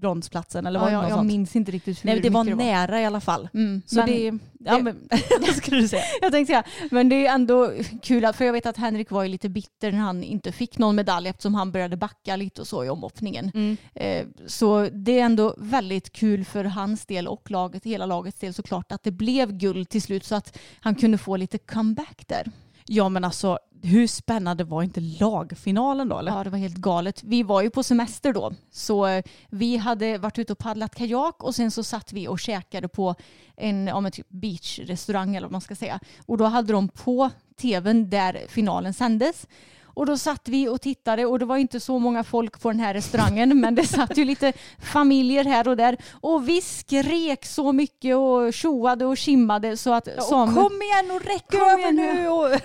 bronsplatsen eller vad Ja, det jag, var jag sånt. minns inte riktigt hur Nej, det var mycket nära i alla fall. Mm, Så men, det, ja det- men vad skulle du säga? Jag tänkte säga, men det är ändå kul för jag vet att Henrik var ju lite bitter när han inte fick någon medalj eftersom han började backa lite och så i omhoppningen. Mm. Eh, så det är ändå väldigt kul för hans del och laget, hela lagets del såklart att det blev guld till slut så att han kunde få lite comeback där. Ja men alltså hur spännande var inte lagfinalen då eller? Ja, det var helt galet. Vi var ju på semester då, så eh, vi hade varit ute och paddlat kajak och sen så satt vi och käkade på en ja, typ beachrestaurang eller vad man ska säga. Och då hade de på tvn där finalen sändes. Och då satt vi och tittade och det var inte så många folk på den här restaurangen men det satt ju lite familjer här och där och vi skrek så mycket och tjoade och kimmade så att Samuel, Kom igen och räck över nu! Och...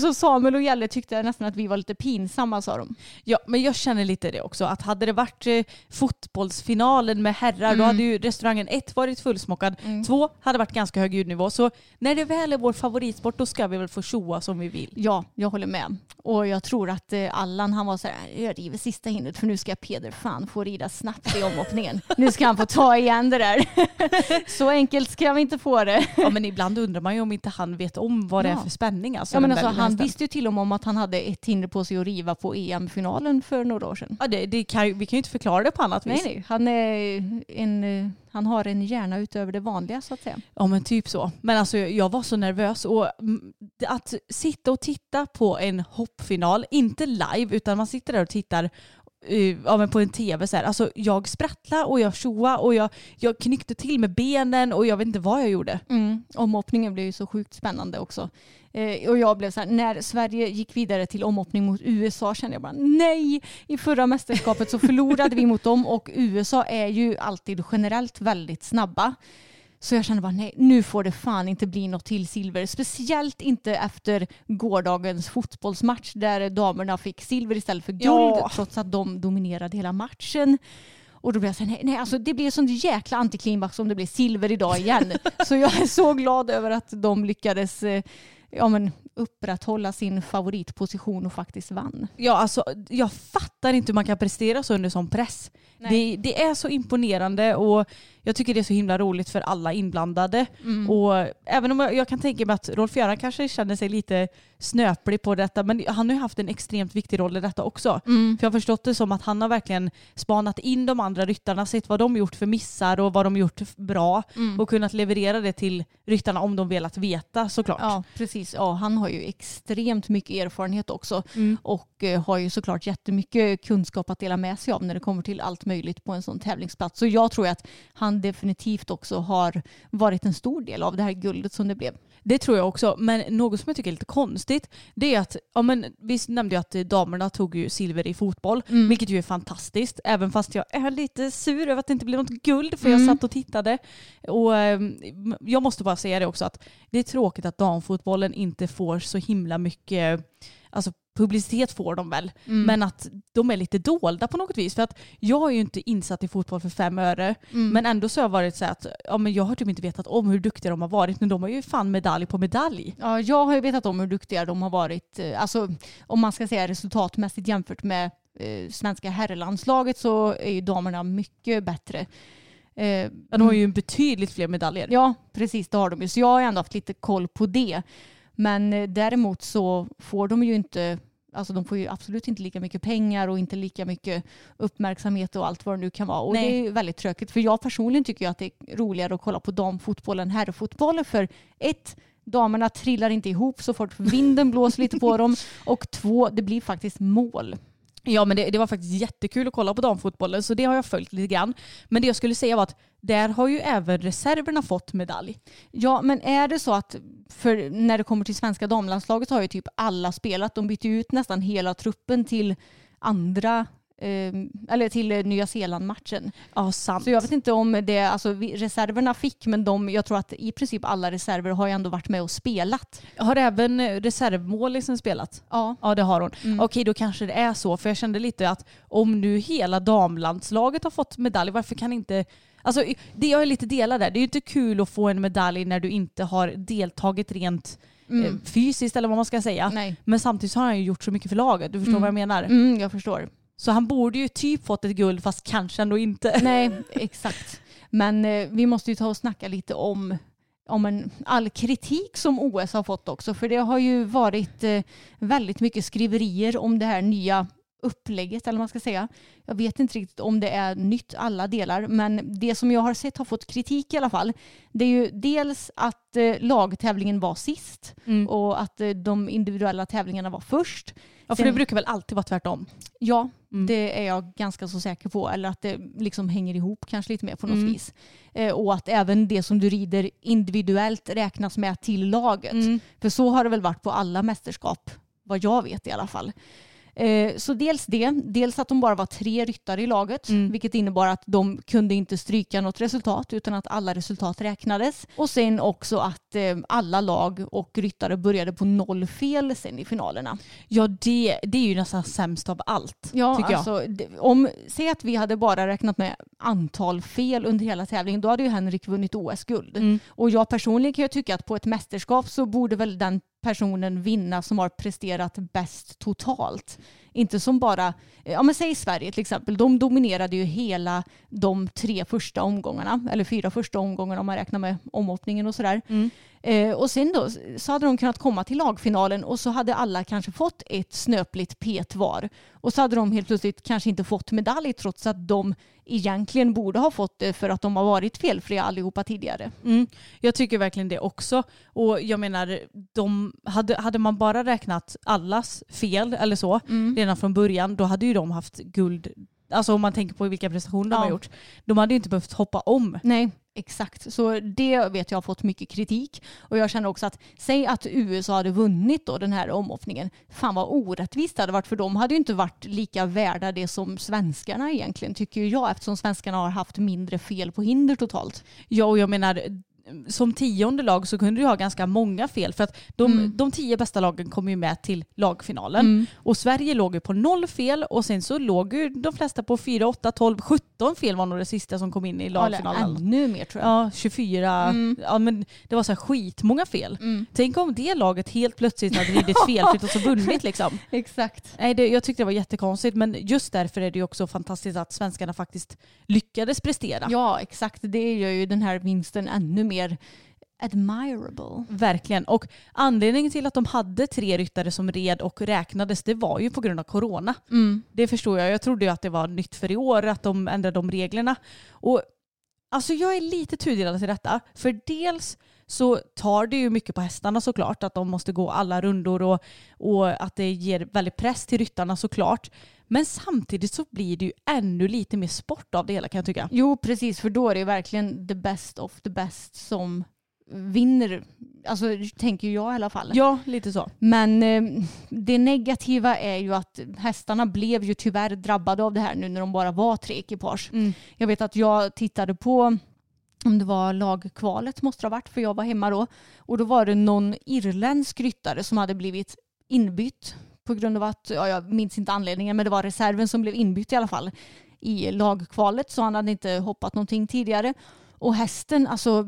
Så Samuel och Jelle tyckte nästan att vi var lite pinsamma sa de. Ja, men jag känner lite det också. Att hade det varit eh, fotbollsfinalen med herrar då Mm. hade ju restaurangen ett varit fullsmockad, två hade varit ganska hög ljudnivå. Så när det väl är vår favoritsport då ska vi väl få tjoa som vi vill. Ja, jag håller med. Och jag tror att eh, Allan han var så här, jag river sista hindret för nu ska Peder fan få rida snabbt i omhoppningen. nu ska han få ta igen det där. så enkelt ska vi inte få det. Ja, men ibland undrar man ju om inte han vet om vad det är Ja. för spänning. Alltså, Ja, men alltså, han hästen. visste ju till och med om att han hade ett hinder på sig att riva på EM-finalen för några år sedan. Ja, det, det kan, vi kan ju inte förklara det på annat Nej, vis. nej. Han, är en, eh, han har en hjärna utöver det vanliga så att säga. Ja men typ så. Men alltså jag var så nervös och mm, att sitta och titta på en hoppfinal, inte live utan man sitter där och tittar Eh, ja, men på en tv så här. Alltså jag sprattlade och jag tjoade och jag, jag knyckte till med benen och jag vet inte vad jag gjorde. Mm. Omhoppningen blev ju så sjukt spännande också. Eh, och jag blev så här, när Sverige gick vidare till omhoppning mot USA kände jag bara nej. I förra mästerskapet så förlorade vi mot dem och USA är ju alltid generellt väldigt snabba. Så jag kände bara nej, nu får det fan inte bli något till silver. Speciellt inte efter gårdagens fotbollsmatch där damerna fick silver istället för guld Ja. trots att de dominerade hela matchen. Och då blev jag så här, nej, nej alltså det blir sånt jäkla antiklimax om det blir silver idag igen. så jag är så glad över att de lyckades eh, ja, men, upprätthålla sin favoritposition och faktiskt vann. Ja, alltså, jag fattar inte hur man kan prestera så under sån press. Det, det, är så imponerande och jag tycker det är så himla roligt för alla inblandade. Mm. Och även om jag, jag, kan tänka mig att Rolf Göran kanske känner sig lite snöplig på detta men han har ju haft en extremt viktig roll i detta också. Mm. För jag har förstått det som att han har verkligen spanat in de andra ryttarna, sett vad de gjort för missar och vad de gjort bra mm. och kunnat leverera det till ryttarna om de velat veta såklart. Ja precis, ja, han har ju extremt mycket erfarenhet också mm. och eh, har ju såklart jättemycket kunskap att dela med sig av när det kommer till allt möjligt på en sån tävlingsplats. Så jag tror att han definitivt också har varit en stor del av det här guldet som det blev. Det tror jag också. Men något som jag tycker är lite konstigt det är att, ja men vi nämnde ju att damerna tog ju silver i fotboll, mm. vilket ju är fantastiskt. Även fast jag är lite sur över att det inte blev något guld för mm. jag satt och tittade. Och ehm, jag måste bara säga det också att det är tråkigt att damfotbollen inte får så himla mycket alltså publicitet får de väl, mm. men att de är lite dolda på något vis. För att jag är ju inte insatt i fotboll för fem öre, mm. men ändå så har jag varit så att ja, men jag har typ inte vetat om hur duktiga de har varit, men de har ju fan medalj på medalj. Ja, jag har ju vetat om hur duktiga de har varit, eh, alltså om man ska säga resultatmässigt jämfört med eh, svenska herrlandslaget så är ju damerna mycket bättre. Eh, de har ju betydligt fler medaljer. Ja, precis det har de ju. Så jag har ändå haft lite koll på det. Men eh, däremot så får de ju inte Alltså de får ju absolut inte lika mycket pengar och inte lika mycket uppmärksamhet och allt vad det nu kan vara. Och Nej. det är väldigt tråkigt. För jag personligen tycker ju att det är roligare att kolla på damfotboll än herrfotbollen. För ett, damerna trillar inte ihop så fort vinden blåser lite på dem. Och två, det blir faktiskt mål. Ja men det, det, var faktiskt jättekul att kolla på damfotbollen så det har jag följt lite grann. Men det jag skulle säga var att där har ju även reserverna fått medalj. Ja men är det så att för när det kommer till svenska damlandslaget har ju typ alla spelat. De bytte ut nästan hela truppen till andra eller till Nya Zeeland-matchen. Ja, sant. Så jag vet inte om det, alltså reserverna fick, men de, jag tror att i princip alla reserver har ju ändå varit med och spelat. Har även reservmålisen spelat? Ja. Ja, det har hon. Mm. Okej, då kanske det är så, för jag kände lite att om nu hela damlandslaget har fått medalj, varför kan inte Alltså, det jag är lite delad där. Det är ju inte kul att få en medalj när du inte har deltagit rent mm. Eh, fysiskt eller vad man ska säga. Nej. Men samtidigt har han ju gjort så mycket för laget. Du förstår mm. vad jag menar? Mm, jag förstår. Så han borde ju typ fått ett guld fast kanske ändå inte. Nej, exakt. Men eh, vi måste ju ta och snacka lite om, om en, all kritik som OS har fått också. För det har ju varit eh, väldigt mycket skriverier om det här nya upplägget eller vad man ska säga. Jag vet inte riktigt om det är nytt alla delar men det som jag har sett har fått kritik i alla fall det är ju dels att eh, lagtävlingen var sist mm. och att eh, de individuella tävlingarna var först. Ja för det brukar väl alltid vara tvärtom? Ja, mm. det är jag ganska så säker på. Eller att det liksom hänger ihop kanske lite mer på något mm. vis. Eh, och att även det som du rider individuellt räknas med till laget. Mm. För så har det väl varit på alla mästerskap vad jag vet i alla fall. Eh, så dels det, dels att de bara var tre ryttare i laget, mm. vilket innebar att de kunde inte stryka något resultat utan att alla resultat räknades. Och sen också att eh, alla lag och ryttare började på noll fel sen i finalerna. Ja, det, det är ju nästan sämst av allt. Ja, tycker jag. Alltså, om, säg att vi hade bara räknat med antal fel under hela tävlingen, då hade ju Henrik vunnit OS-guld. Mm. Och jag personligen kan ju tycka att på ett mästerskap så borde väl den personen vinna som har presterat bäst totalt. Inte som bara, ja men säg Sverige till exempel, de dominerade ju hela de tre första omgångarna, eller fyra första omgångarna om man räknar med omhoppningen och sådär. Mm. Eh, och sen då så hade de kunnat komma till lagfinalen och så hade alla kanske fått ett snöpligt pet var. Och så hade de helt plötsligt kanske inte fått medalj trots att de egentligen borde ha fått det för att de har varit felfria allihopa tidigare. Mm. Jag tycker verkligen det också. Och jag menar, de, hade, hade man bara räknat allas fel eller så mm. Redan från början, då hade ju de haft guld Alltså om man tänker på vilka prestationer ja. de har gjort. De hade ju inte behövt hoppa om. Nej, Exakt, så det vet jag har fått mycket kritik. Och jag känner också att, säg att USA hade vunnit då den här omhoppningen. Fan vad orättvist det hade varit för de hade ju inte varit lika värda det som svenskarna egentligen tycker jag eftersom svenskarna har haft mindre fel på hinder totalt. Ja och jag menar som tionde lag så kunde du ha ganska många fel för att de, Mm. de tio bästa lagen kom ju med till lagfinalen. Och Sverige låg ju på noll fel och sen så låg ju de flesta på 4, 8, 12, 17 fel var nog det sista som kom in i Eller lagfinalen. ännu mer tror jag. Ja, 24. Ja, men det var så här skitmånga fel. Tänk om det laget helt plötsligt hade ridit felfritt och så vunnit liksom. Exakt. Nej, det, jag tyckte det var jättekonstigt men just därför är det ju också fantastiskt att svenskarna faktiskt lyckades prestera. Ja, exakt. Det gör ju den här vinsten ännu mer admirable. Verkligen. Och anledningen till att de hade tre ryttare som red och räknades det var ju på grund av corona. Det förstår jag. Jag trodde ju att det var nytt för i år att de ändrade de reglerna. Och alltså jag är lite tudelad till detta. För dels så tar det ju mycket på hästarna såklart att de måste gå alla rundor och, och att det ger väldigt press till ryttarna såklart. Men samtidigt så blir det ju ännu lite mer sport av det hela kan jag tycka. Jo, precis. För då är det ju verkligen the best of the best som vinner. Alltså tänker jag i alla fall. Ja, lite så. Men eh, det negativa är ju att hästarna blev ju tyvärr drabbade av det här nu när de bara var tre ekipage. Mm. Jag vet att jag tittade på om det var lagkvalet måste det ha varit för jag var hemma då. Och då var det någon irländsk ryttare som hade blivit inbytt på grund av att, ja, jag minns inte anledningen, men det var reserven som blev inbytt i alla fall i lagkvalet så han hade inte hoppat någonting tidigare. Och hästen, alltså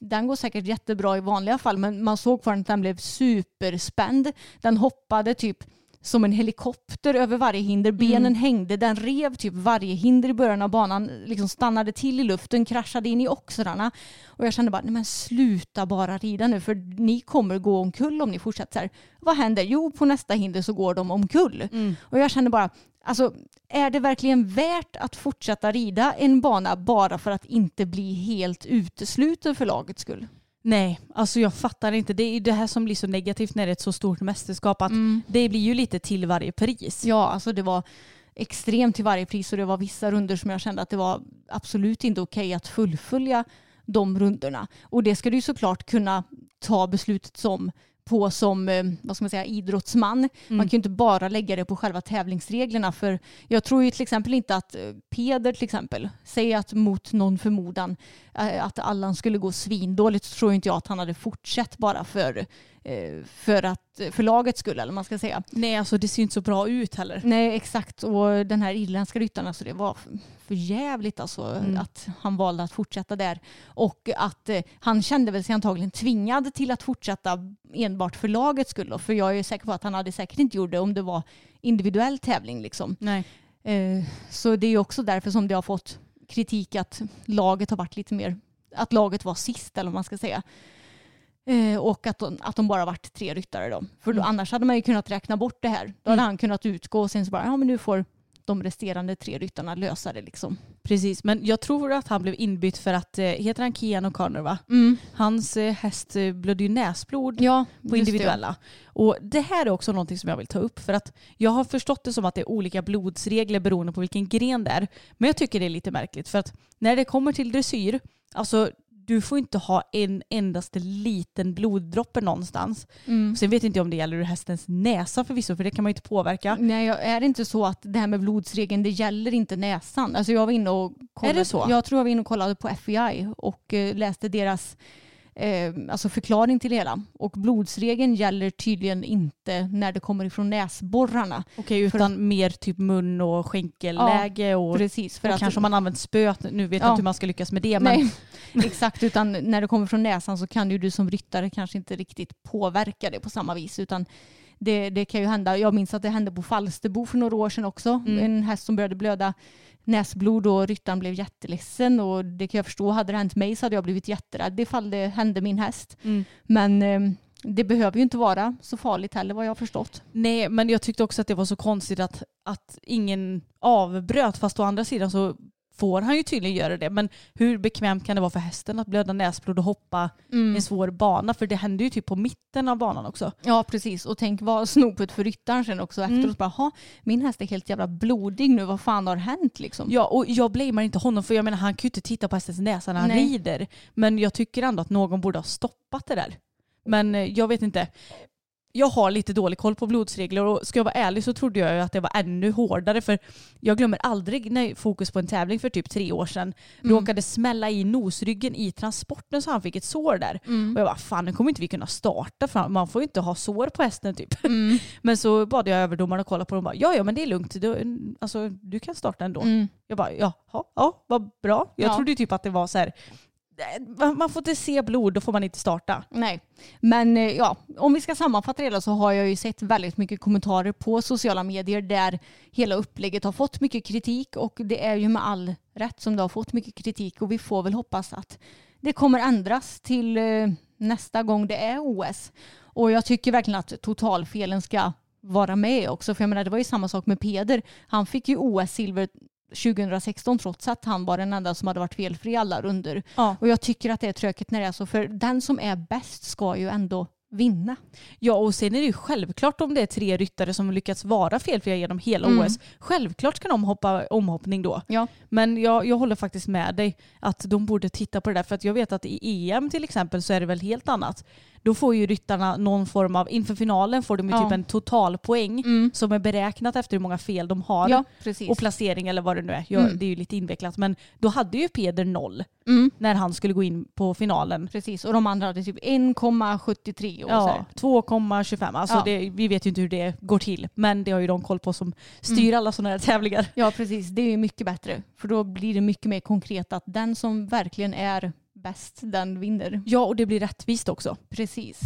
den går säkert jättebra i vanliga fall men man såg fortfarande att den blev superspänd. Den hoppade typ som en helikopter över varje hinder. Benen hängde, den rev typ varje hinder i början av banan, liksom stannade till i luften, kraschade in i oxrarna. Och jag kände bara, nej men sluta bara rida nu för ni kommer gå omkull om ni fortsätter så här. Vad händer? Jo, på nästa hinder så går de omkull. Och jag kände bara, alltså är det verkligen värt att fortsätta rida en bana bara för att inte bli helt utesluten för lagets skull? Nej, alltså jag fattar inte. Det är det här som blir så negativt när det är ett så stort mästerskap. Att Det blir ju lite till varje pris. Ja, alltså det var extremt till varje pris och det var vissa runder som jag kände att det var absolut inte okej att fullfölja de rundorna. Och det ska du ju såklart kunna ta beslutet som på som eh, vad ska man säga, idrottsman. Man kan ju inte bara lägga det på själva tävlingsreglerna för jag tror ju till exempel inte att eh, Peder till exempel, säger att mot någon förmodan eh, att Allan skulle gå svindåligt så tror inte jag att han hade fortsatt bara för, för, att, för lagets skull eller man ska säga. Nej, alltså det ser inte så bra ut heller. Nej exakt och den här irländska ryttaren, alltså det var för- jävligt alltså att han valde att fortsätta där. Och att eh, han kände väl sig antagligen tvingad till att fortsätta enbart för lagets skull. För jag är säker på att han hade säkert inte gjort det om det var individuell tävling. Liksom. Nej. Eh, så det är ju också därför som det har fått kritik att laget har varit lite mer, att laget var sist eller vad man ska säga. Eh, och att de, att de bara varit tre ryttare då. För då, annars hade man ju kunnat räkna bort det här. Då hade han kunnat utgå och sen så bara, ja men nu får de resterande tre ryttarna lösa det liksom. Precis, men jag tror att han blev inbytt för att, eh, heter han Kian O'Connor va? Hans eh, häst blödde ju näsblod Ja, på individuella. Och det här är också någonting som jag vill ta upp för att jag har förstått det som att det är olika blodsregler beroende på vilken gren det är. Men jag tycker det är lite märkligt för att när det kommer till dressyr, alltså du får inte ha en endaste liten bloddroppe någonstans. Sen vet inte jag om det gäller ur hästens näsa förvisso för det kan man ju inte påverka. Nej, är det inte så att det här med blodsregeln, det gäller inte näsan? Alltså jag var inne och kollade, Är det så? Jag tror jag var inne och kollade på FEI och eh, läste deras eh, alltså förklaring till det hela. Och blodsregeln gäller tydligen inte när det kommer ifrån näsborrarna. Okej, utan mer typ mun och skänkelläge och, Precis. För och att, kanske om man använt spöet. Nu vet jag Ja. inte hur man ska lyckas med det. Men Nej, exakt. Utan när det kommer från näsan så kan ju du som ryttare kanske inte riktigt påverka det på samma vis. Utan det, det kan ju hända. Jag minns att det hände på Falsterbo för några år sedan också. Mm. En häst som började blöda näsblod och ryttaren blev jätteledsen. Och det kan jag förstå. Hade det hänt mig så hade jag blivit jätterädd ifall det hände min häst. Mm. Men eh, det behöver ju inte vara så farligt heller vad jag har förstått. Nej, men jag tyckte också att det var så konstigt att, att ingen avbröt. Fast å andra sidan så får han ju tydligen göra det. Men hur bekvämt kan det vara för hästen att blöda näsblod och hoppa en svår bana? För det händer ju typ på mitten av banan också. Ja precis och tänk vad snopet för ryttaren sen också Mm. efteråt. Bara, "Ha, min häst är helt jävla blodig nu, vad fan har hänt liksom? Ja, och jag blamear inte honom för jag menar han kan ju inte titta på hästens näsa när han Nej. rider. Men jag tycker ändå att någon borde ha stoppat det där. Men eh, jag vet inte. Jag har lite dålig koll på blodsregler och ska jag vara ärlig så trodde jag ju att det var ännu hårdare för jag glömmer aldrig när fokus på en tävling för typ tre år sedan Mm. råkade smälla i nosryggen i transporten så han fick ett sår där. Mm. Och jag bara fan nu kommer inte vi kunna starta för man får ju inte ha sår på hästen typ. Mm. Men så bad jag överdomaren att kolla på det och bara ja ja men det är lugnt, du, alltså, du kan starta ändå. Mm. Jag bara jaha, ja vad bra. Jag Ja. trodde ju typ att det var så här man får inte se blod, då får man inte starta. Nej, men eh, ja, om vi ska sammanfatta det hela så har jag ju sett väldigt mycket kommentarer på sociala medier där hela upplägget har fått mycket kritik och det är ju med all rätt som det har fått mycket kritik och vi får väl hoppas att det kommer ändras till eh, nästa gång det är OS. Och jag tycker verkligen att totalfelen ska vara med också. För jag menar det var ju samma sak med Peder. Han fick ju OS-silver 2016 trots att han var den enda som hade varit felfri alla runder. Ja. Och jag tycker att det är tråkigt när det är så. För den som är bäst ska ju ändå vinna. Ja och sen är det ju självklart om det är tre ryttare som lyckats vara felfria genom hela Mm. OS. Självklart ska de hoppa omhoppning då. Ja. Men jag, jag håller faktiskt med dig att de borde titta på det där för att jag vet att i EM till exempel så är det väl helt annat. Då får ju ryttarna någon form av, inför finalen får de ju Ja. typ en totalpoäng Mm. som är beräknat efter hur många fel de har. Ja. Och placering eller vad det nu är. Jag, Mm. Det är ju lite invecklat men då hade ju Peder noll Mm. när han skulle gå in på finalen. Precis, och de andra hade typ 1,73 och så Ja, här. 2,25. Alltså Ja. det, vi vet ju inte hur det går till. Men det har ju de koll på som styr Mm. alla sådana här tävlingar. Ja, precis. Det är mycket bättre. För då blir det mycket mer konkret att den som verkligen är bäst, den vinner. Ja, och det blir rättvist också. Precis.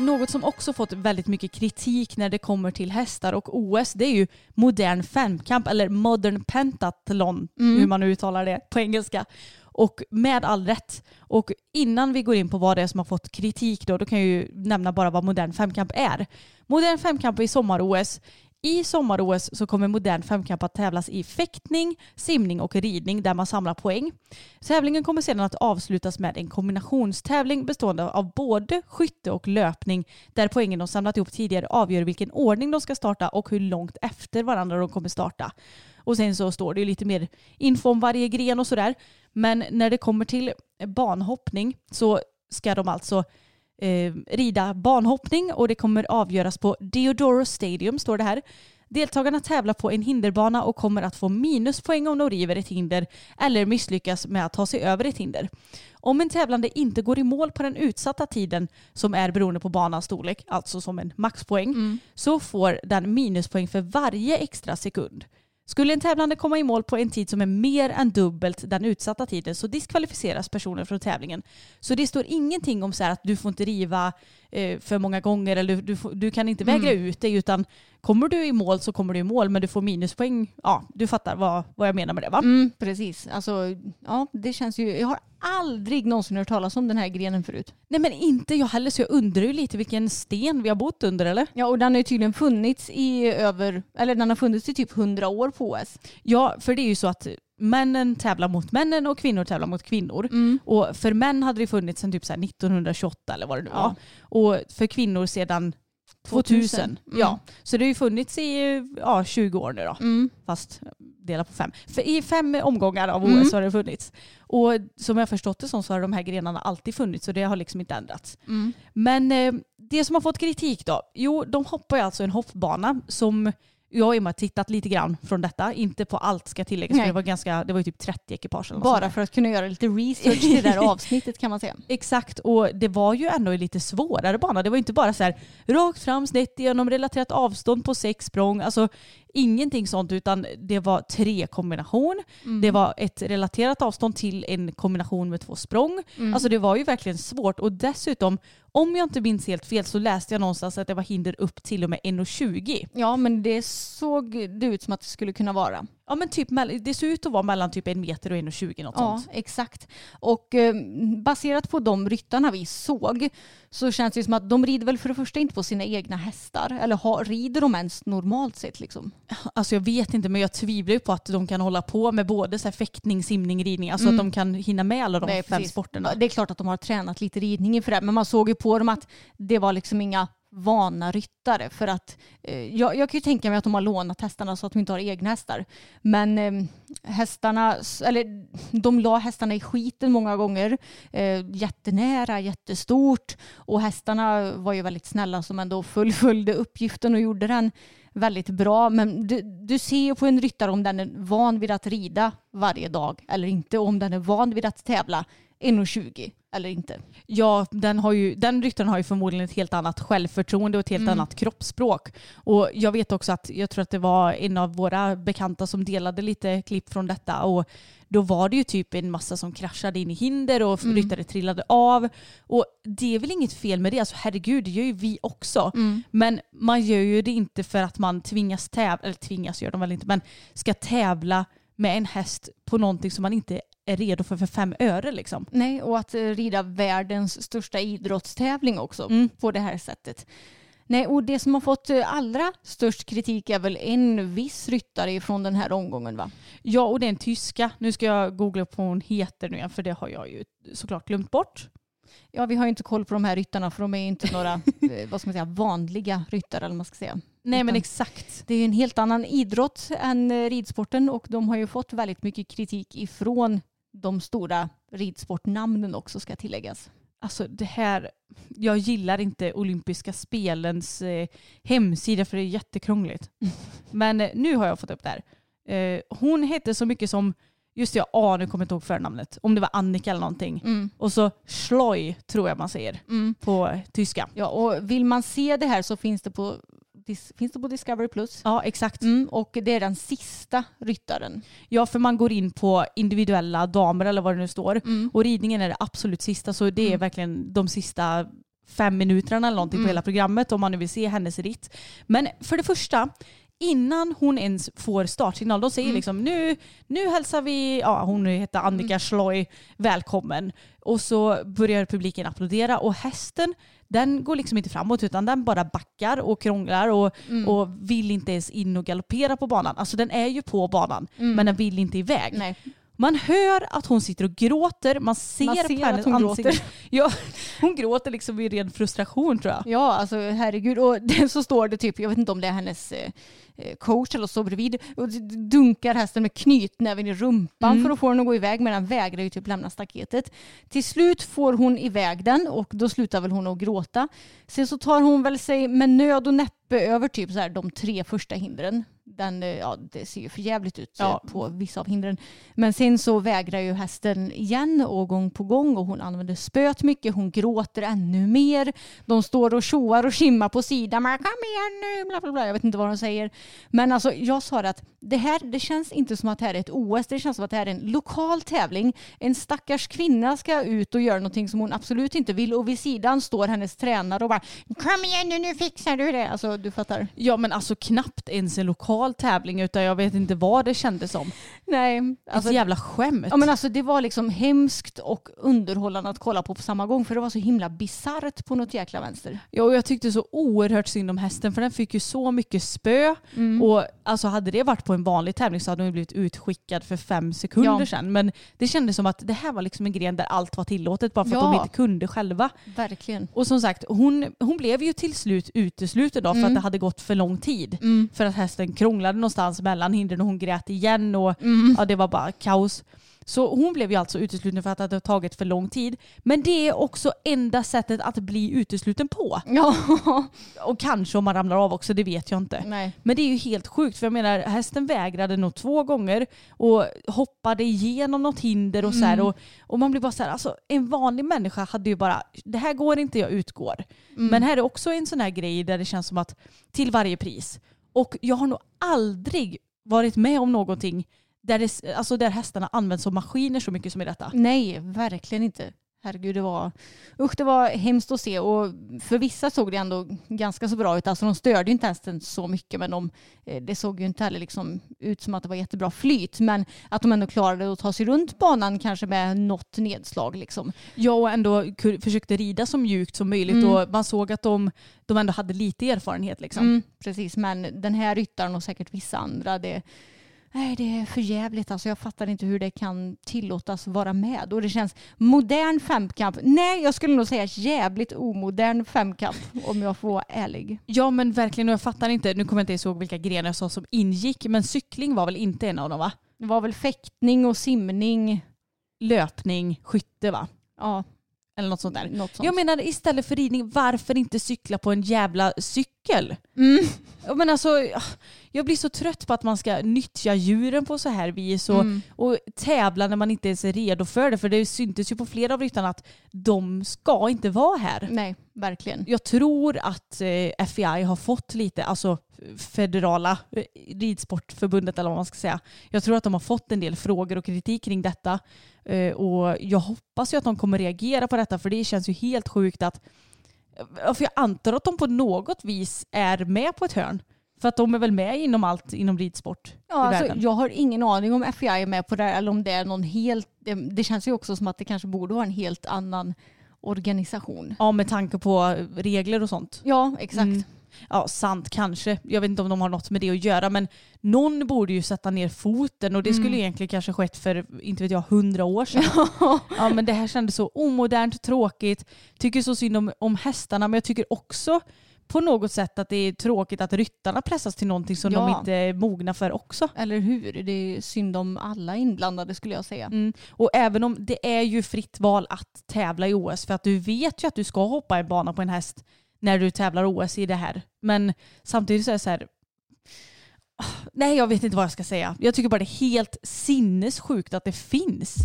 Något som också fått väldigt mycket kritik när det kommer till hästar och OS det är ju modern femkamp eller modern pentathlon Mm. hur man nu uttalar det på engelska. Och med all rätt. Och innan vi går in på vad det är som har fått kritik då, då kan jag ju nämna bara vad modern femkamp är. Modern femkamp i sommar-OS. I sommar-OS så kommer modern femkamp att tävlas i fäktning, simning och ridning där man samlar poäng. Tävlingen kommer sedan att avslutas med en kombinationstävling bestående av både skytte och löpning där poängen de samlat ihop tidigare avgör vilken ordning de ska starta och hur långt efter varandra de kommer starta. Och sen så står det ju lite mer info om varje gren och sådär. Men när det kommer till banhoppning så ska de alltså eh, rida banhoppning och det kommer avgöras på Deodoro Stadium står det här. Deltagarna tävlar på en hinderbana och kommer att få minuspoäng om de river ett hinder eller misslyckas med att ta sig över ett hinder. Om en tävlande inte går i mål på den utsatta tiden som är beroende på banans storlek, alltså som en maxpoäng, så får den minuspoäng för varje extra sekund. Skulle en tävlande komma i mål på en tid som är mer än dubbelt den utsatta tiden så diskvalificeras personen från tävlingen. Så det står ingenting om så att du får inte riva eh, för många gånger eller du, får, du kan inte vägra ut dig utan kommer du i mål så kommer du i mål men du får minuspoäng. Ja, du fattar vad, vad jag menar med det va? Mm, precis. Alltså, ja, det känns ju... Jag har aldrig någonsin hört talas om den här grenen förut. Nej men inte jag heller så jag undrar ju lite vilken sten vi har bott under eller? Ja, och den har ju tydligen funnits i över... Eller den har funnits i typ 100 år på OS. Ja, för det är ju så att männen tävlar mot männen och kvinnor tävlar mot kvinnor. Mm. Och för män hade det funnits sedan typ så här 1928 eller vad det nu Ja. var. Och för kvinnor sedan 2000. 2000. Mm. Ja, så det har ju funnits i ja, 20 år nu då. Mm. Fast dela på fem. För I fem omgångar av OS Mm. har det funnits. Och som jag förstått det som så har de här grenarna alltid funnits så det har liksom inte ändrats. Mm. Men eh, det som har fått kritik då? Jo, de hoppar ju alltså en hoppbana som jag och Emma har tittat lite grann från detta. Inte på allt ska tilläggas för Nej. det var, ganska, det var ju typ 30 ekipage. eller Bara för att kunna göra lite research till det där avsnittet kan man säga. Exakt, och det var ju ändå en lite svårare bana. Det var inte bara så här rakt fram, snett igenom, relaterat avstånd på sex språng. Alltså ingenting sånt utan det var tre kombination. Mm. Det var ett relaterat avstånd till en kombination med två språng. Mm. Alltså det var ju verkligen svårt och dessutom om jag inte minns helt fel så läste jag någonstans att det var hinder upp till och med 1,20. Ja, men det såg det ut som att det skulle kunna vara. Ja men typ, det ser ut att vara mellan typ en meter och 1,20 något Ja, sånt. exakt. Och eh, baserat på de ryttarna vi såg så känns det som att de rider väl för det första inte på sina egna hästar. Eller har, rider de ens normalt sett liksom? Alltså jag vet inte men jag tvivlar ju på att de kan hålla på med både så här fäktning, simning, ridning. Alltså Mm. att de kan hinna med alla de Nej, fem precis. sporterna. Det är klart att de har tränat lite ridning inför det, men man såg ju på dem att det var liksom inga vana ryttare. För att eh, jag, jag kan ju tänka mig att de har lånat hästarna så att de inte har egna hästar. Men eh, hästarna, eller de la hästarna i skiten många gånger. Eh, jättenära, jättestort. Och hästarna var ju väldigt snälla som ändå fullföljde uppgiften och gjorde den väldigt bra. Men du, du ser ju på en ryttare om den är van vid att rida varje dag eller inte. Om den är van vid att tävla 1,20 eller inte. Ja, den, har ju, den ryttaren har ju förmodligen ett helt annat självförtroende och ett helt Mm. annat kroppsspråk. Och jag vet också att, jag tror att det var en av våra bekanta som delade lite klipp från detta och då var det ju typ en massa som kraschade in i hinder och Mm. ryttare trillade av. Och det är väl inget fel med det, alltså herregud, det gör ju vi också. Mm. Men man gör ju det inte för att man tvingas tävla, eller tvingas gör de väl inte, men ska tävla med en häst på någonting som man inte är redo för för fem öre liksom. Nej, och att eh, rida världens största idrottstävling också Mm. på det här sättet. Nej, och det som har fått eh, allra störst kritik är väl en viss ryttare från den här omgången va? Ja, och det är en tyska. Nu ska jag googla på vad hon heter nu igen, för det har jag ju såklart glömt bort. Ja, vi har ju inte koll på de här ryttarna för de är inte några eh, vad ska man säga, vanliga ryttare eller man ska säga. Nej, men exakt. Det är ju en helt annan idrott än ridsporten och de har ju fått väldigt mycket kritik ifrån de stora ridsportnamnen också ska tilläggas. Alltså det här, jag gillar inte olympiska spelens eh, hemsida för det är jättekrångligt. Men eh, nu har jag fått upp det här. Eh, hon hette så mycket som, just det, jag ah, nu kommer jag inte ihåg förnamnet, om det var Annika eller någonting. Mm. Och så Schloy tror jag man säger Mm. på tyska. Ja, och vill man se det här så finns det på, finns det på Discovery Plus. Ja, exakt. Mm, och det är den sista ryttaren. Ja, för man går in på individuella damer eller vad det nu står. Mm. Och ridningen är det absolut sista, så det är Mm. verkligen de sista fem minuterna eller någonting Mm. på hela programmet om man nu vill se hennes ritt. Men för det första, innan hon ens får startsignal, de säger Mm. liksom nu, nu hälsar vi, ja hon heter Annika Schloy, välkommen. Och så börjar publiken applådera och hästen den går liksom inte framåt utan den bara backar och krånglar och, Mm. och vill inte ens in och galoppera på banan. Alltså den är ju på banan Mm. men den vill inte iväg. Nej. Man hör att hon sitter och gråter, man ser, Man ser på hennes att hon ansikte. gråter. Ja, hon gråter liksom i ren frustration tror jag. Ja, alltså herregud. Och så står det typ, jag vet inte om det är hennes eh, eh, coach eller så bredvid, och dunkar hästen med knytnäven i rumpan Mm. för att få den att gå iväg, men den vägrar ju typ lämna staketet. Till slut får hon iväg den och då slutar väl hon att gråta. Sen så tar hon väl sig med nöd och näppe över typ så här de tre första hindren. Den, eh, ja, det ser ju för jävligt ut eh, Ja. på vissa av hindren. Men sen så vägrar ju hästen igen och gång på gång och hon använder spöet mycket. Hon gråter ännu mer. De står och tjoar och skimmar på sidan. Men, Kom igen nu, bla bla bla. Jag vet inte vad de säger. Men alltså jag sa det att det här, det känns inte som att det här är ett OS. Det känns som att det här är en lokal tävling. En stackars kvinna ska ut och göra någonting som hon absolut inte vill och vid sidan står hennes tränare och bara Kom igen nu, nu fixar du det. Alltså du fattar. Ja men alltså knappt ens en lokal tävling utan jag vet inte vad det kändes som. Nej. Alltså, ett jävla skämt. Ja, men alltså, det var liksom hemskt och underhållande att kolla på på samma gång för det var så himla bisarrt på något jäkla vänster. Ja, och jag tyckte så oerhört synd om hästen för den fick ju så mycket spö. Mm. Och alltså hade det varit på en vanlig tävling så hade hon blivit utskickad för fem sekunder Ja. sedan. Men det kändes som att det här var liksom en gren där allt var tillåtet bara för att Ja. de inte kunde själva. Verkligen. Och som sagt, hon, hon blev ju till slut utesluten då för Mm. att det hade gått för lång tid. Mm. För att hästen krånglade någonstans mellan hindren och hon grät igen och Mm. ja, det var bara kaos. Så hon blev ju alltså utesluten för att det hade tagit för lång tid. Men det är också enda sättet att bli utesluten på. Ja. Och kanske om man ramlar av också, det vet jag inte. Nej. Men det är ju helt sjukt för jag menar hästen vägrade nog två gånger och hoppade igenom något hinder och så här, Mm. och, och man blir bara så här, alltså en vanlig människa hade ju bara, det här går inte, jag utgår. Mm. Men här är också en sån här grej där det känns som att till varje pris. Och jag har nog aldrig varit med om någonting där, det, alltså där hästarna används som maskiner så mycket som i detta. Nej, verkligen inte. Herregud, det var, usch, det var hemskt att se och för vissa såg det ändå ganska så bra ut. Alltså de störde ju inte hästen så mycket men de, eh, det såg ju inte heller liksom ut som att det var jättebra flyt. Men att de ändå klarade att ta sig runt banan kanske med något nedslag. Liksom. Jag och ändå försökte rida så mjukt som möjligt Mm. och man såg att de, de ändå hade lite erfarenhet. Liksom. Mm, precis, men den här ryttaren och säkert vissa andra, det, Nej, det är för jävligt. Alltså, jag fattar inte hur det kan tillåtas vara med. Och det känns modern femkamp. Nej, jag skulle nog säga jävligt omodern femkamp om jag får vara ärlig. Ja men verkligen, och jag fattar inte, nu kommer jag inte ihåg vilka grenar jag sa som ingick, men cykling var väl inte en av dem va? Det var väl fäktning och simning. Löpning, skytte va? Ja, Eller något sånt där. något sånt. Jag menar istället för ridning, varför inte cykla på en jävla cykel? Mm. Ja, Men alltså, jag blir så trött på att man ska nyttja djuren på så här vis och, Mm. och tävla när man inte ens är redo för det. För det syntes ju på flera av ryttarna att de ska inte vara här. Nej, verkligen. Jag tror att eh, FEI har fått lite, alltså federala eh, ridsportförbundet eller vad man ska säga. Jag tror att de har fått en del frågor och kritik kring detta. Eh, och jag hoppas ju att de kommer reagera på detta för det känns ju helt sjukt att För jag antar att de på något vis är med på ett hörn. För att de är väl med inom allt inom ridsport Ja, i alltså, världen. jag har ingen aning om FEI är med på det här eller om det är någon helt... Det, det känns ju också som att det kanske borde vara en helt annan organisation. Ja, med tanke på regler och sånt. Ja, exakt. Mm. Ja, sant kanske. Jag vet inte om de har något med det att göra, men någon borde ju sätta ner foten och det skulle Mm. egentligen kanske skett för, inte vet jag, hundra år sedan. ja, men det här kändes så omodernt, tråkigt. Tycker så synd om, om hästarna, men jag tycker också på något sätt att det är tråkigt att ryttarna pressas till någonting som de Ja. inte är mogna för också. Eller hur? Det är synd om alla inblandade skulle jag säga. Mm. Och även om det är ju fritt val att tävla i OS för att du vet ju att du ska hoppa en bana på en häst när du tävlar OS i det här. Men samtidigt så är det så här Nej, jag vet inte vad jag ska säga. Jag tycker bara det är helt sinnessjukt att det finns.